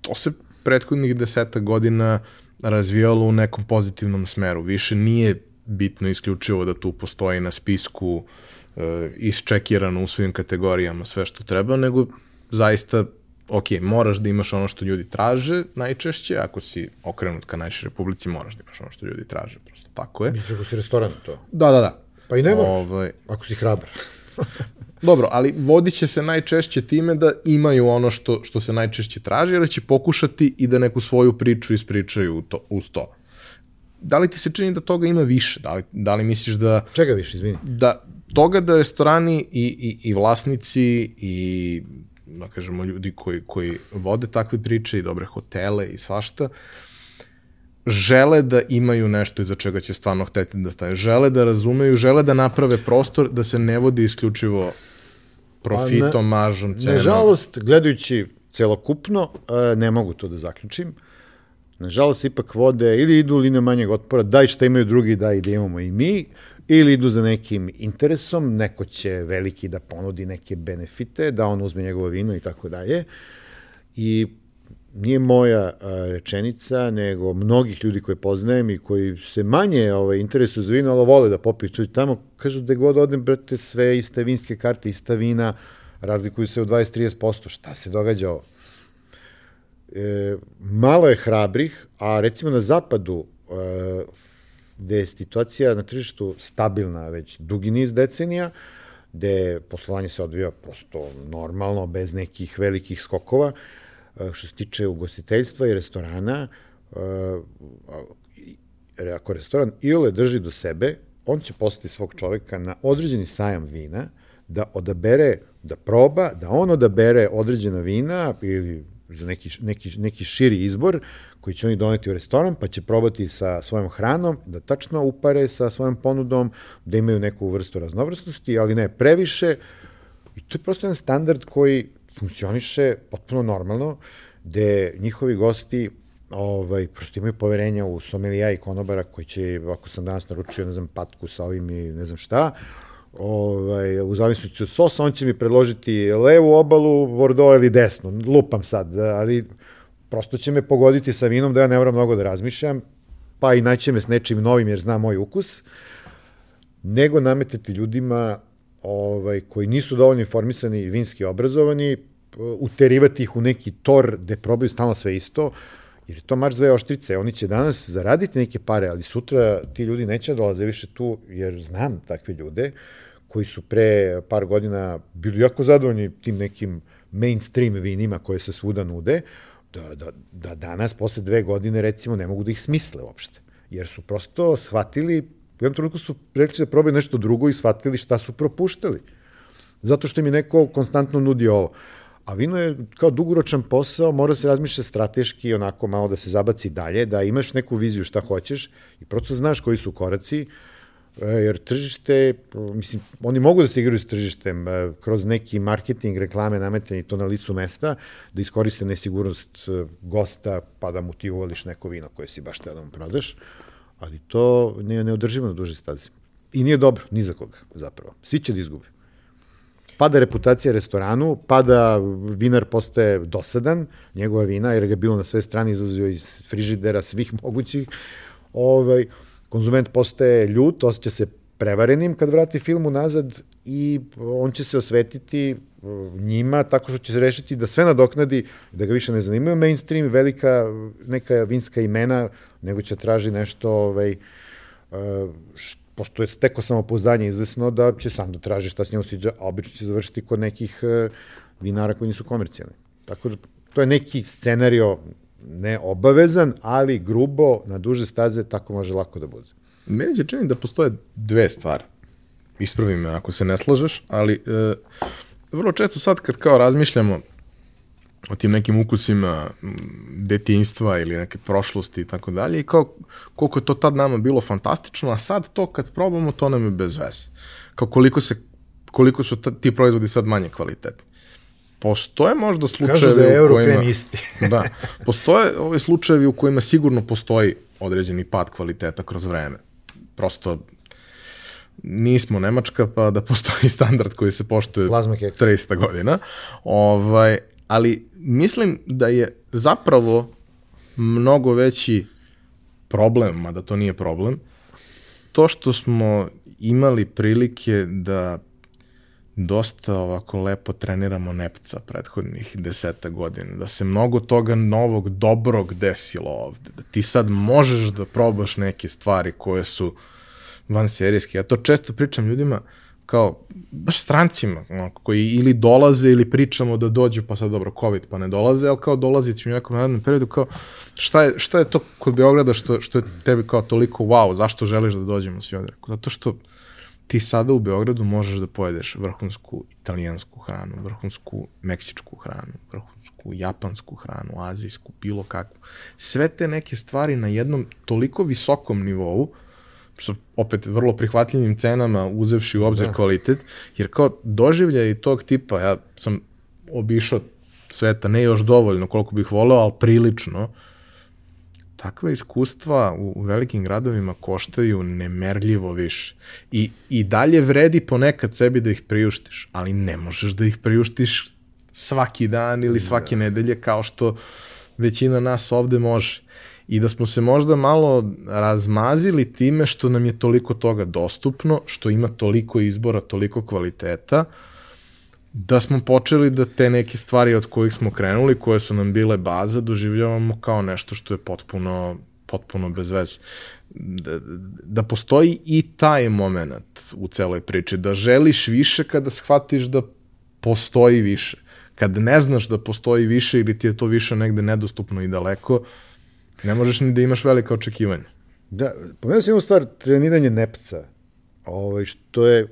to se prethodnih deseta godina razvijalo u nekom pozitivnom smeru. Više nije bitno isključivo da tu postoji na spisku e, isčekirano u svim kategorijama sve što treba, nego zaista, ok, moraš da imaš ono što ljudi traže najčešće, ako si okrenut ka najšoj republici, moraš da imaš ono što ljudi traže, prosto tako je. Misliš ako si restoran to? Da, da, da. Pa i ne moraš, ovaj... ako si hrabar. *laughs* Dobro, ali vodit će se najčešće time da imaju ono što, što se najčešće traži, jer će pokušati i da neku svoju priču ispričaju to, uz to. Da li ti se čini da toga ima više? Da li, da li misliš da... Čega više, izvini? Da, toga da restorani i, i, i vlasnici i da kažemo, ljudi koji, koji vode takve priče i dobre hotele i svašta, žele da imaju nešto iza čega će stvarno hteti da stane. Žele da razumeju, žele da naprave prostor da se ne vodi isključivo profitom, maržom, cenom. Nažalost, gledajući celokupno, e, ne mogu to da zaključim. Nažalost, ipak vode ili idu linijom manjeg otpora, daj šta imaju drugi, daj da imamo i mi, ili idu za nekim interesom, neko će veliki da ponudi neke benefite, da on uzme njegovo vino i tako dalje. I nije moja rečenica, nego mnogih ljudi koje poznajem i koji se manje ovaj, interesuju za vino, ali vole da popiju tu i tamo, kažu da god odem, brate, sve iste vinske karte, ista vina, razlikuju se u 20-30%. Šta se događa ovo? E, malo je hrabrih, a recimo na zapadu e, gde je situacija na tržištu stabilna već dugi niz decenija, gde poslovanje se odvija prosto normalno, bez nekih velikih skokova. E, što se tiče ugostiteljstva i restorana, uh, ako restoran Iole drži do sebe, on će postati svog čoveka na određeni sajam vina, da odabere, da proba, da on odabere određena vina ili za neki, neki, neki širi izbor koji će oni doneti u restoran, pa će probati sa svojom hranom, da tačno upare sa svojom ponudom, da imaju neku vrstu raznovrstnosti, ali ne previše. I to je prosto jedan standard koji funkcioniše potpuno normalno, gde njihovi gosti ovaj, prosto imaju poverenja u somelija i konobara koji će, ako sam danas naručio, ne znam, patku sa ovim i ne znam šta, ovaj, u zavisnosti od sosa, on će mi predložiti levu obalu, Bordeaux ili desnu, lupam sad, ali prosto će me pogoditi sa vinom da ja ne moram mnogo da razmišljam, pa i naće me s nečim novim jer zna moj ukus, nego nametati ljudima ovaj, koji nisu dovoljno informisani i vinski obrazovani, uterivati ih u neki tor gde probaju stalno sve isto, jer je to marš dve oštrice. Oni će danas zaraditi neke pare, ali sutra ti ljudi neće da dolaze više tu, jer znam takve ljude koji su pre par godina bili jako zadovoljni tim nekim mainstream vinima koje se svuda nude, da, da, da danas, posle dve godine, recimo, ne mogu da ih smisle uopšte. Jer su prosto shvatili, u jednom trenutku su rekli da probaju nešto drugo i shvatili šta su propuštali. Zato što im je neko konstantno nudi ovo. A vino je kao dugoročan posao, mora se razmišlja strateški, onako malo da se zabaci dalje, da imaš neku viziju šta hoćeš i prosto znaš koji su koraci, jer tržište, mislim, oni mogu da se igraju s tržištem e, kroz neki marketing, reklame, nametanje to na licu mesta, da iskoriste nesigurnost e, gosta, pa da mu ti uvališ neko vino koje si baš teo da mu prodaš, ali to ne, neodrživo na duže stazi. I nije dobro, ni za koga, zapravo. Svi će da izgube pada reputacija restoranu, pada vinar postaje dosadan, njegova vina, jer ga je bilo na sve strane izlazio iz frižidera svih mogućih, ovaj, konzument postaje ljut, osjeća se prevarenim kad vrati film unazad i on će se osvetiti uh, njima tako što će se rešiti da sve nadoknadi, da ga više ne zanimaju mainstream, velika neka vinska imena, nego će traži nešto ovaj, što pošto je steko samopouzdanje izvesno da će sam da traži šta s njom siđa, a obično će završiti kod nekih uh, vinara koji nisu komercijalni. Tako da to je neki scenario ne obavezan, ali grubo, na duže staze, tako može lako da bude. Meni će čini da postoje dve stvari. Ispravi me ako se ne slažeš, ali e, vrlo često sad kad kao razmišljamo o tim nekim ukusima detinjstva ili neke prošlosti i tako dalje i kao koliko je to tad nama bilo fantastično, a sad to kad probamo to nam je bez veze. Kao koliko se koliko su ti proizvodi sad manje kvalitetni. Postoje možda slučajevi Kažu da je u kojima... isti. *laughs* da, postoje ovi slučajevi u kojima sigurno postoji određeni pad kvaliteta kroz vreme. Prosto nismo Nemačka, pa da postoji *laughs* standard koji se poštuje 300 godina. Ovaj, ali mislim da je zapravo mnogo veći problem, mada to nije problem, to što smo imali prilike da dosta ovako lepo treniramo nepca prethodnih deseta godina, da se mnogo toga novog, dobrog desilo ovde, da ti sad možeš da probaš neke stvari koje su van serijske. Ja to često pričam ljudima, kao, baš strancima, koji ili dolaze ili pričamo da dođu, pa sad dobro, COVID pa ne dolaze, ali kao dolazit u nekom narednom periodu, kao, šta je, šta je to kod Beograda što, što je tebi kao toliko wow, zašto želiš da dođemo svi ovde? Zato što ti sada u Beogradu možeš da pojedeš vrhunsku italijansku hranu, vrhunsku meksičku hranu, vrhunsku japansku hranu, azijsku, bilo kakvu. Sve te neke stvari na jednom toliko visokom nivou, sa opet vrlo prihvatljivim cenama uzevši u obzir da. kvalitet, jer kao doživlja i tog tipa, ja sam obišao sveta, ne još dovoljno koliko bih voleo, ali prilično, takva iskustva u, u velikim gradovima koštaju nemerljivo više. I, I dalje vredi ponekad sebi da ih priuštiš, ali ne možeš da ih priuštiš svaki dan ili svake da. nedelje kao što većina nas ovde može i da smo se možda malo razmazili time što nam je toliko toga dostupno, što ima toliko izbora, toliko kvaliteta, da smo počeli da te neke stvari od kojih smo krenuli, koje su nam bile baza, doživljavamo kao nešto što je potpuno potpuno bez veze. Da, da postoji i taj moment u celoj priči, da želiš više kada shvatiš da postoji više. Kad ne znaš da postoji više ili ti je to više negde nedostupno i daleko, Ne možeš ni da imaš velika očekivanja. Da, pomenuo sam jednu stvar, treniranje nepca, ovaj, što je,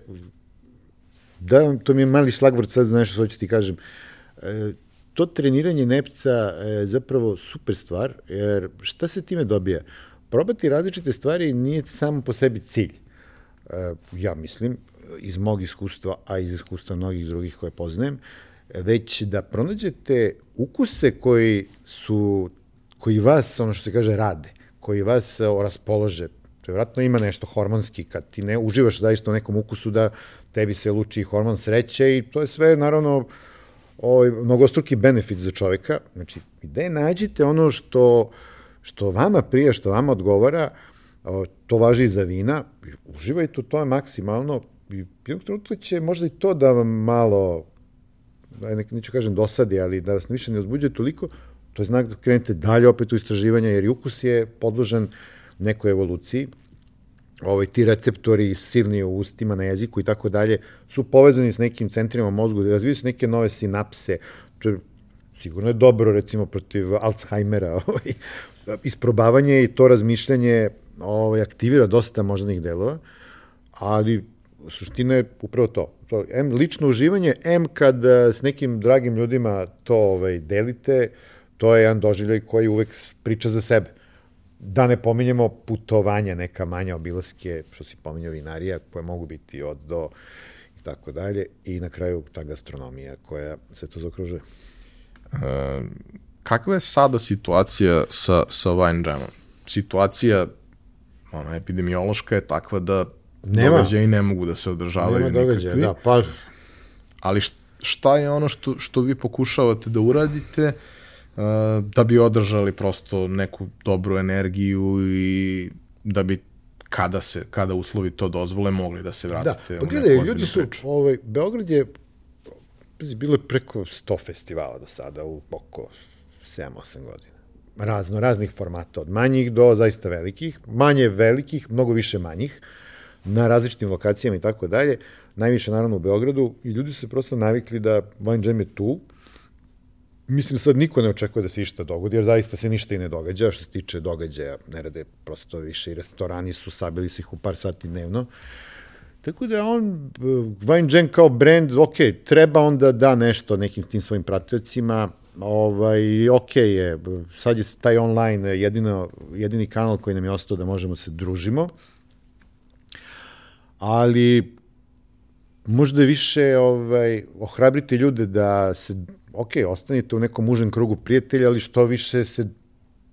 da, to mi je mali šlagvrt, sad znaš što hoću ti kažem, e, to treniranje nepca je zapravo super stvar, jer šta se time dobija? Probati različite stvari nije samo po sebi cilj. E, ja mislim, iz mog iskustva, a iz iskustva mnogih drugih koje poznajem, već da pronađete ukuse koji su, koji vas, ono što se kaže, rade, koji vas raspolože. To je vratno ima nešto hormonski, kad ti ne uživaš zaista u nekom ukusu da tebi se luči hormon sreće i to je sve, naravno, ovaj, mnogostruki benefit za čoveka. Znači, gde nađite ono što, što vama prije, što vama odgovara, to važi i za vina, uživajte u tome maksimalno i jednog trenutka će možda i to da vam malo, da nek, neću kažem dosadi, ali da vas više ne uzbuđuje toliko, to je znak da krenete dalje opet u istraživanja, jer i ukus je podložen nekoj evoluciji, ovaj, ti receptori silni u ustima, na jeziku i tako dalje, su povezani s nekim centrima mozgu, da razviju se neke nove sinapse, to je sigurno je dobro, recimo, protiv Alzheimera, *laughs* ovaj, isprobavanje i to razmišljanje ovaj, aktivira dosta moždanih delova, ali suština je upravo to. to M lično uživanje, M kad eh, s nekim dragim ljudima to ovaj, delite, to je jedan doživljaj koji uvek priča za sebe. Da ne pominjemo putovanja, neka manja obilaske, što si pominjao vinarija, koje mogu biti od do i tako dalje, i na kraju ta gastronomija koja se to zakružuje. E, kakva je sada situacija sa, sa wine jamom? Situacija ona, epidemiološka je takva da Nema. događaji ne mogu da se održavaju Nema događaja, da, pa... Ali šta je ono što, što vi pokušavate da uradite uh, da bi održali prosto neku dobru energiju i da bi kada se kada uslovi to dozvole mogli da se vratite da, pa gledaj, ljudi su priču. ovaj Beograd je bilo je preko 100 festivala do sada u oko 7-8 godina razno raznih formata od manjih do zaista velikih manje velikih mnogo više manjih na različitim lokacijama i tako dalje, najviše naravno u Beogradu i ljudi se prosto navikli da Wine Jam je tu. Mislim, sad niko ne očekuje da se išta dogodi, jer zaista se ništa i ne događa, što se tiče događaja, ne rade prosto više i restorani su sabili su ih u par sati dnevno. Tako da on, Wine Jam kao brand, ok, treba onda da nešto nekim tim svojim pratiocima, ovaj, ok je, sad je taj online jedino, jedini kanal koji nam je ostao da možemo se družimo, ali možda više ovaj, ohrabriti ljude da se, ok, ostanite u nekom užem krugu prijatelja, ali što više se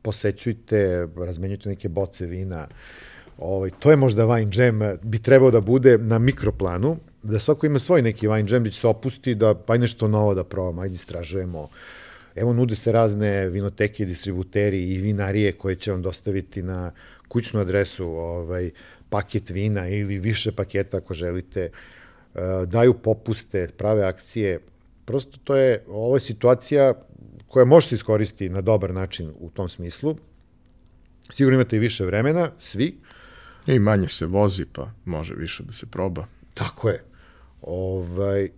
posećujte, razmenjujte neke boce vina, ovaj, to je možda wine jam, bi trebao da bude na mikroplanu, da svako ima svoj neki wine jam, da će se opusti, da pa nešto novo da probamo, ajde istražujemo. Evo, nude se razne vinoteke, distributeri i vinarije koje će vam dostaviti na kućnu adresu ovaj, paket vina ili više paketa ako želite, e, daju popuste, prave akcije. Prosto to je, ovo je situacija koja može se iskoristiti na dobar način u tom smislu. Sigurno imate i više vremena, svi. I manje se vozi, pa može više da se proba. Tako je. Ovaj,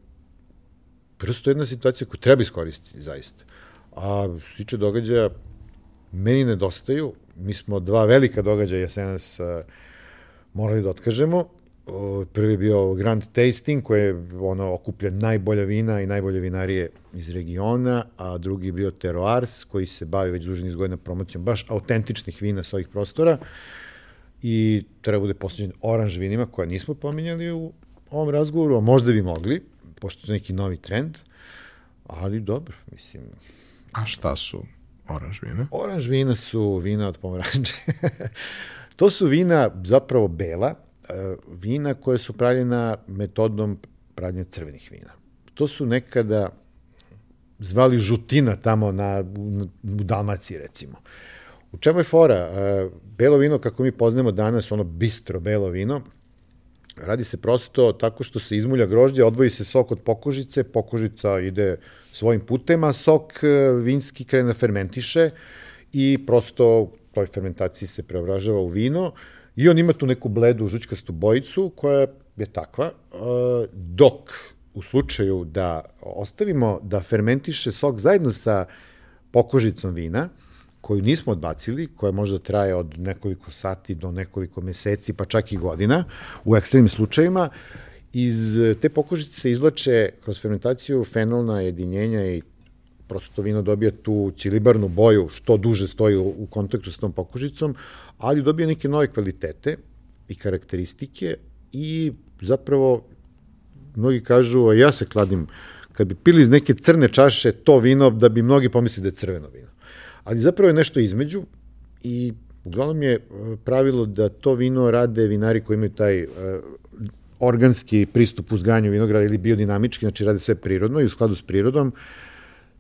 prosto jedna situacija koju treba iskoristiti, zaista. A što tiče događaja, meni nedostaju. Mi smo dva velika događaja jesenas uh, morali da otkažemo. Prvi bio Grand Tasting, koji je ono, okuplja najbolja vina i najbolje vinarije iz regiona, a drugi je bio Terroirs, koji se bavi već duži niz godina promocijom baš autentičnih vina sa ovih prostora i treba bude posleđen oranž vinima, koja nismo pominjali u ovom razgovoru, a možda bi mogli, pošto je neki novi trend, ali dobro, mislim. A šta su oranž vina? Oranž vina su vina od pomaranče. *laughs* To su vina zapravo bela, vina koje su pravljena metodom pravljanja crvenih vina. To su nekada zvali žutina tamo na, u, u Dalmaciji recimo. U čemu je fora? E, belo vino, kako mi poznamo danas, ono bistro belo vino, radi se prosto tako što se izmulja grožđe, odvoji se sok od pokožice, pokožica ide svojim putem, a sok e, vinski krene da fermentiše i prosto toj fermentaciji se preobražava u vino i on ima tu neku bledu žučkastu bojicu koja je takva, dok u slučaju da ostavimo da fermentiše sok zajedno sa pokožicom vina, koju nismo odbacili, koja možda traje od nekoliko sati do nekoliko meseci, pa čak i godina, u ekstremnim slučajima, iz te pokožice se izvlače kroz fermentaciju fenolna jedinjenja i prosto to vino dobija tu ćilibarnu boju, što duže stoji u kontaktu s tom pokožicom, ali dobija neke nove kvalitete i karakteristike i zapravo mnogi kažu, a ja se kladim, kad bi pili iz neke crne čaše to vino, da bi mnogi pomisli da je crveno vino. Ali zapravo je nešto između i uglavnom je e, pravilo da to vino rade vinari koji imaju taj uh, organski pristup uzganju vinograda ili biodinamički, znači rade sve prirodno i u skladu s prirodom,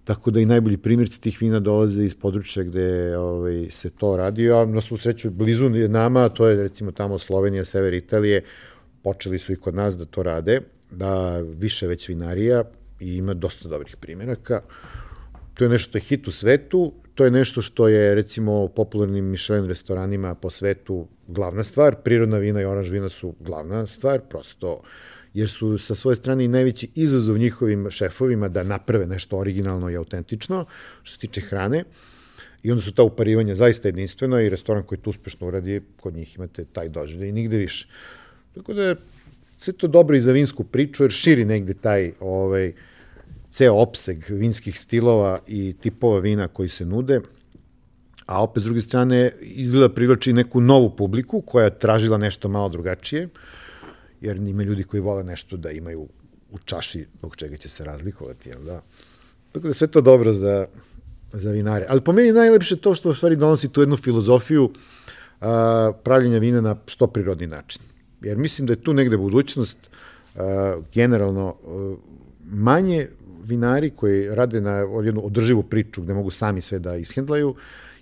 tako da i najbolji primjerci tih vina dolaze iz područja gde ovaj, se to radi, a na svu sreću blizu nama, to je recimo tamo Slovenija, sever Italije, počeli su i kod nas da to rade, da više već vinarija i ima dosta dobrih primjeraka. To je nešto što je hit u svetu, to je nešto što je recimo popularnim Michelin restoranima po svetu glavna stvar, prirodna vina i oranž vina su glavna stvar, prosto jer su sa svoje strane i najveći izazov njihovim šefovima da naprave nešto originalno i autentično, što se tiče hrane. I onda su ta uparivanja zaista jedinstvena i restoran koji to uspešno uradi, kod njih imate taj doživljaj i nigde više. Tako da je sve to dobro i za vinsku priču, jer širi negde taj ovaj, ceo opseg vinskih stilova i tipova vina koji se nude, a opet s druge strane izgleda privlači neku novu publiku koja tražila nešto malo drugačije, jer ima ljudi koji vole nešto da imaju u čaši dok čega će se razlikovati, jel da? Tako da sve to dobro za, za vinare. Ali po meni najlepše to što u stvari donosi tu jednu filozofiju a, pravljenja vina na što prirodni način. Jer mislim da je tu negde budućnost a, generalno a, manje vinari koji rade na jednu održivu priču gde mogu sami sve da ishendlaju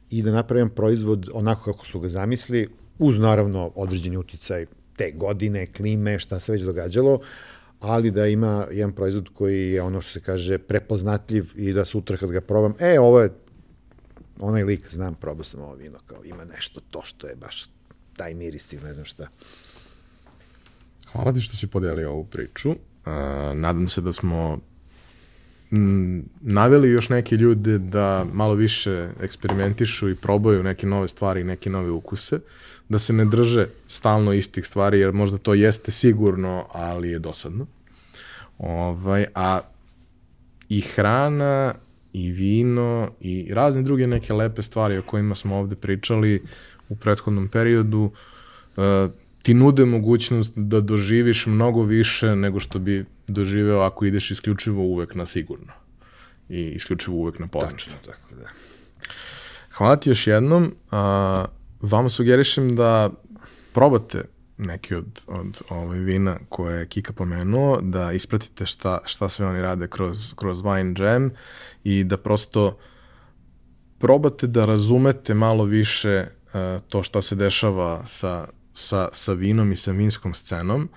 i da napravim proizvod onako kako su ga zamisli, uz naravno određeni uticaj te godine, klime, šta se već događalo, ali da ima jedan proizvod koji je ono što se kaže prepoznatljiv i da sutra kad ga probam, e, ovo je onaj lik, znam, probao sam ovo vino, kao ima nešto to što je baš taj miris ili ne znam šta. Hvala ti što si podelio ovu priču. Uh, nadam se da smo naveli još neke ljude da malo više eksperimentišu i probaju neke nove stvari i neke nove ukuse, da se ne drže stalno istih stvari, jer možda to jeste sigurno, ali je dosadno. Ovaj, a i hrana, i vino, i razne druge neke lepe stvari o kojima smo ovde pričali u prethodnom periodu, uh, ti nude mogućnost da doživiš mnogo više nego što bi doživeo ako ideš isključivo uvek na sigurno i isključivo uvek na poznato. Tačno, tako da. Hvala ti još jednom. A, vama sugerišem da probate neki od, od ovaj vina koje je Kika pomenuo, da ispratite šta, šta sve oni rade kroz, kroz Wine Jam i da prosto probate da razumete malo više uh, to šta se dešava sa, sa, sa vinom i sa vinskom scenom,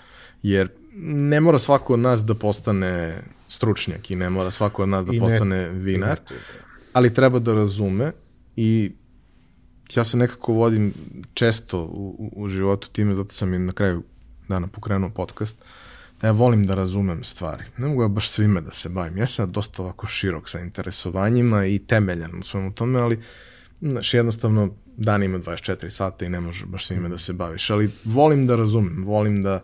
jer ne mora svako od nas da postane stručnjak i ne mora svako od nas da I postane ne, vinar, ne, ali treba da razume i ja se nekako vodim često u, u životu time, zato sam i na kraju dana pokrenuo podcast, da ja volim da razumem stvari. Ne mogu ja baš svime da se bavim. Ja sam dosta ovako širok sa interesovanjima i temeljan u svemu tome, ali znaš, jednostavno dan ima 24 sata i ne može baš svime da se baviš, ali volim da razumem, volim da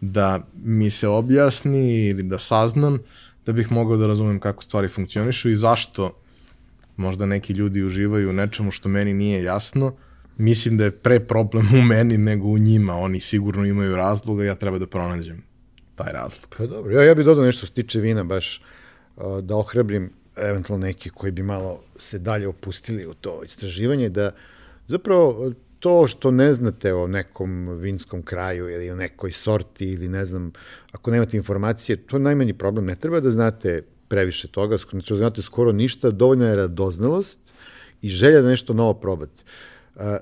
da mi se objasni ili da saznam da bih mogao da razumem kako stvari funkcionišu i zašto možda neki ljudi uživaju u nečemu što meni nije jasno. Mislim da je pre problem u meni nego u njima. Oni sigurno imaju razloga, ja treba da pronađem taj razlog. Pa dobro, ja, ja bih dodao nešto što tiče vina baš uh, da ohrabrim eventualno neki koji bi malo se dalje opustili u to istraživanje, da zapravo to što ne znate o nekom vinskom kraju ili o nekoj sorti ili ne znam, ako nemate informacije, to je najmanji problem. Ne treba da znate previše toga, ne treba znate skoro ništa, dovoljna je radoznalost i želja da nešto novo probate. A,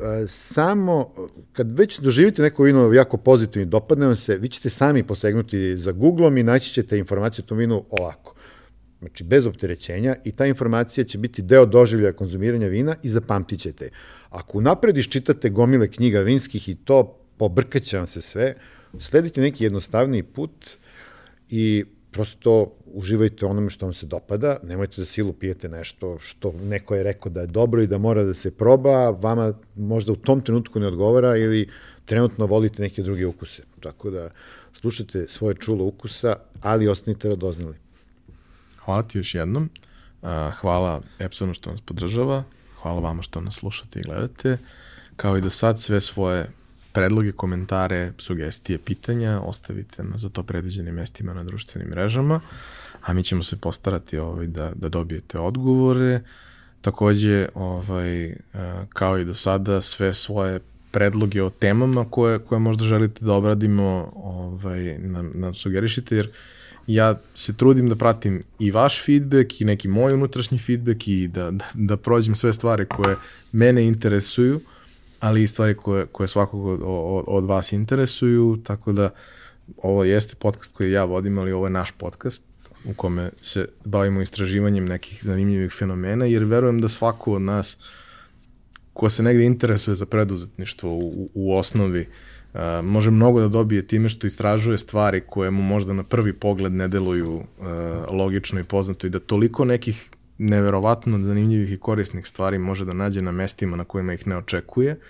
a, samo, kad već doživite neko vino jako pozitivno i dopadne vam se, vi ćete sami posegnuti za Googlom i naći ćete informaciju o tom vinu ovako. Znači, bez opterećenja i ta informacija će biti deo doživljaja konzumiranja vina i zapamtit ćete. Ako napred iščitate gomile knjiga vinskih i to pobrkaće vam se sve, sledite neki jednostavniji put i prosto uživajte onome što vam se dopada, nemojte da silu pijete nešto što neko je rekao da je dobro i da mora da se proba, vama možda u tom trenutku ne odgovara ili trenutno volite neke druge ukuse. Tako da slušajte svoje čulo ukusa, ali ostanite radoznali. Hvala ti još jednom. Hvala Epsonu što nas podržava. Hvala vama što nas slušate i gledate. Kao i do sad, sve svoje predloge, komentare, sugestije, pitanja ostavite na za to predviđenim mestima na društvenim mrežama, a mi ćemo se postarati ovaj, da, da dobijete odgovore. Takođe, ovaj, kao i do sada, sve svoje predloge o temama koje, koje možda želite da obradimo ovaj, nam, nam sugerišite, jer ja se trudim da pratim i vaš feedback i neki moj unutrašnji feedback i da, da, da prođem sve stvari koje mene interesuju, ali i stvari koje, koje svakog od, od, od vas interesuju, tako da ovo jeste podcast koji ja vodim, ali ovo je naš podcast u kome se bavimo istraživanjem nekih zanimljivih fenomena, jer verujem da svako od nas ko se negde interesuje za preduzetništvo u, u osnovi, uh, može mnogo da dobije time što istražuje stvari koje mu možda na prvi pogled ne deluju uh, logično i poznato i da toliko nekih neverovatno zanimljivih i korisnih stvari može da nađe na mestima na kojima ih ne očekuje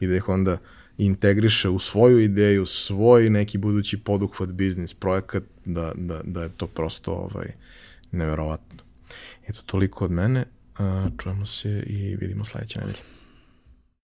i da ih onda integriše u svoju ideju, svoj neki budući poduhvat, biznis, projekat, da, da, da je to prosto ovaj, neverovatno. Eto, toliko od mene. Čujemo se i vidimo sledeće nedelje.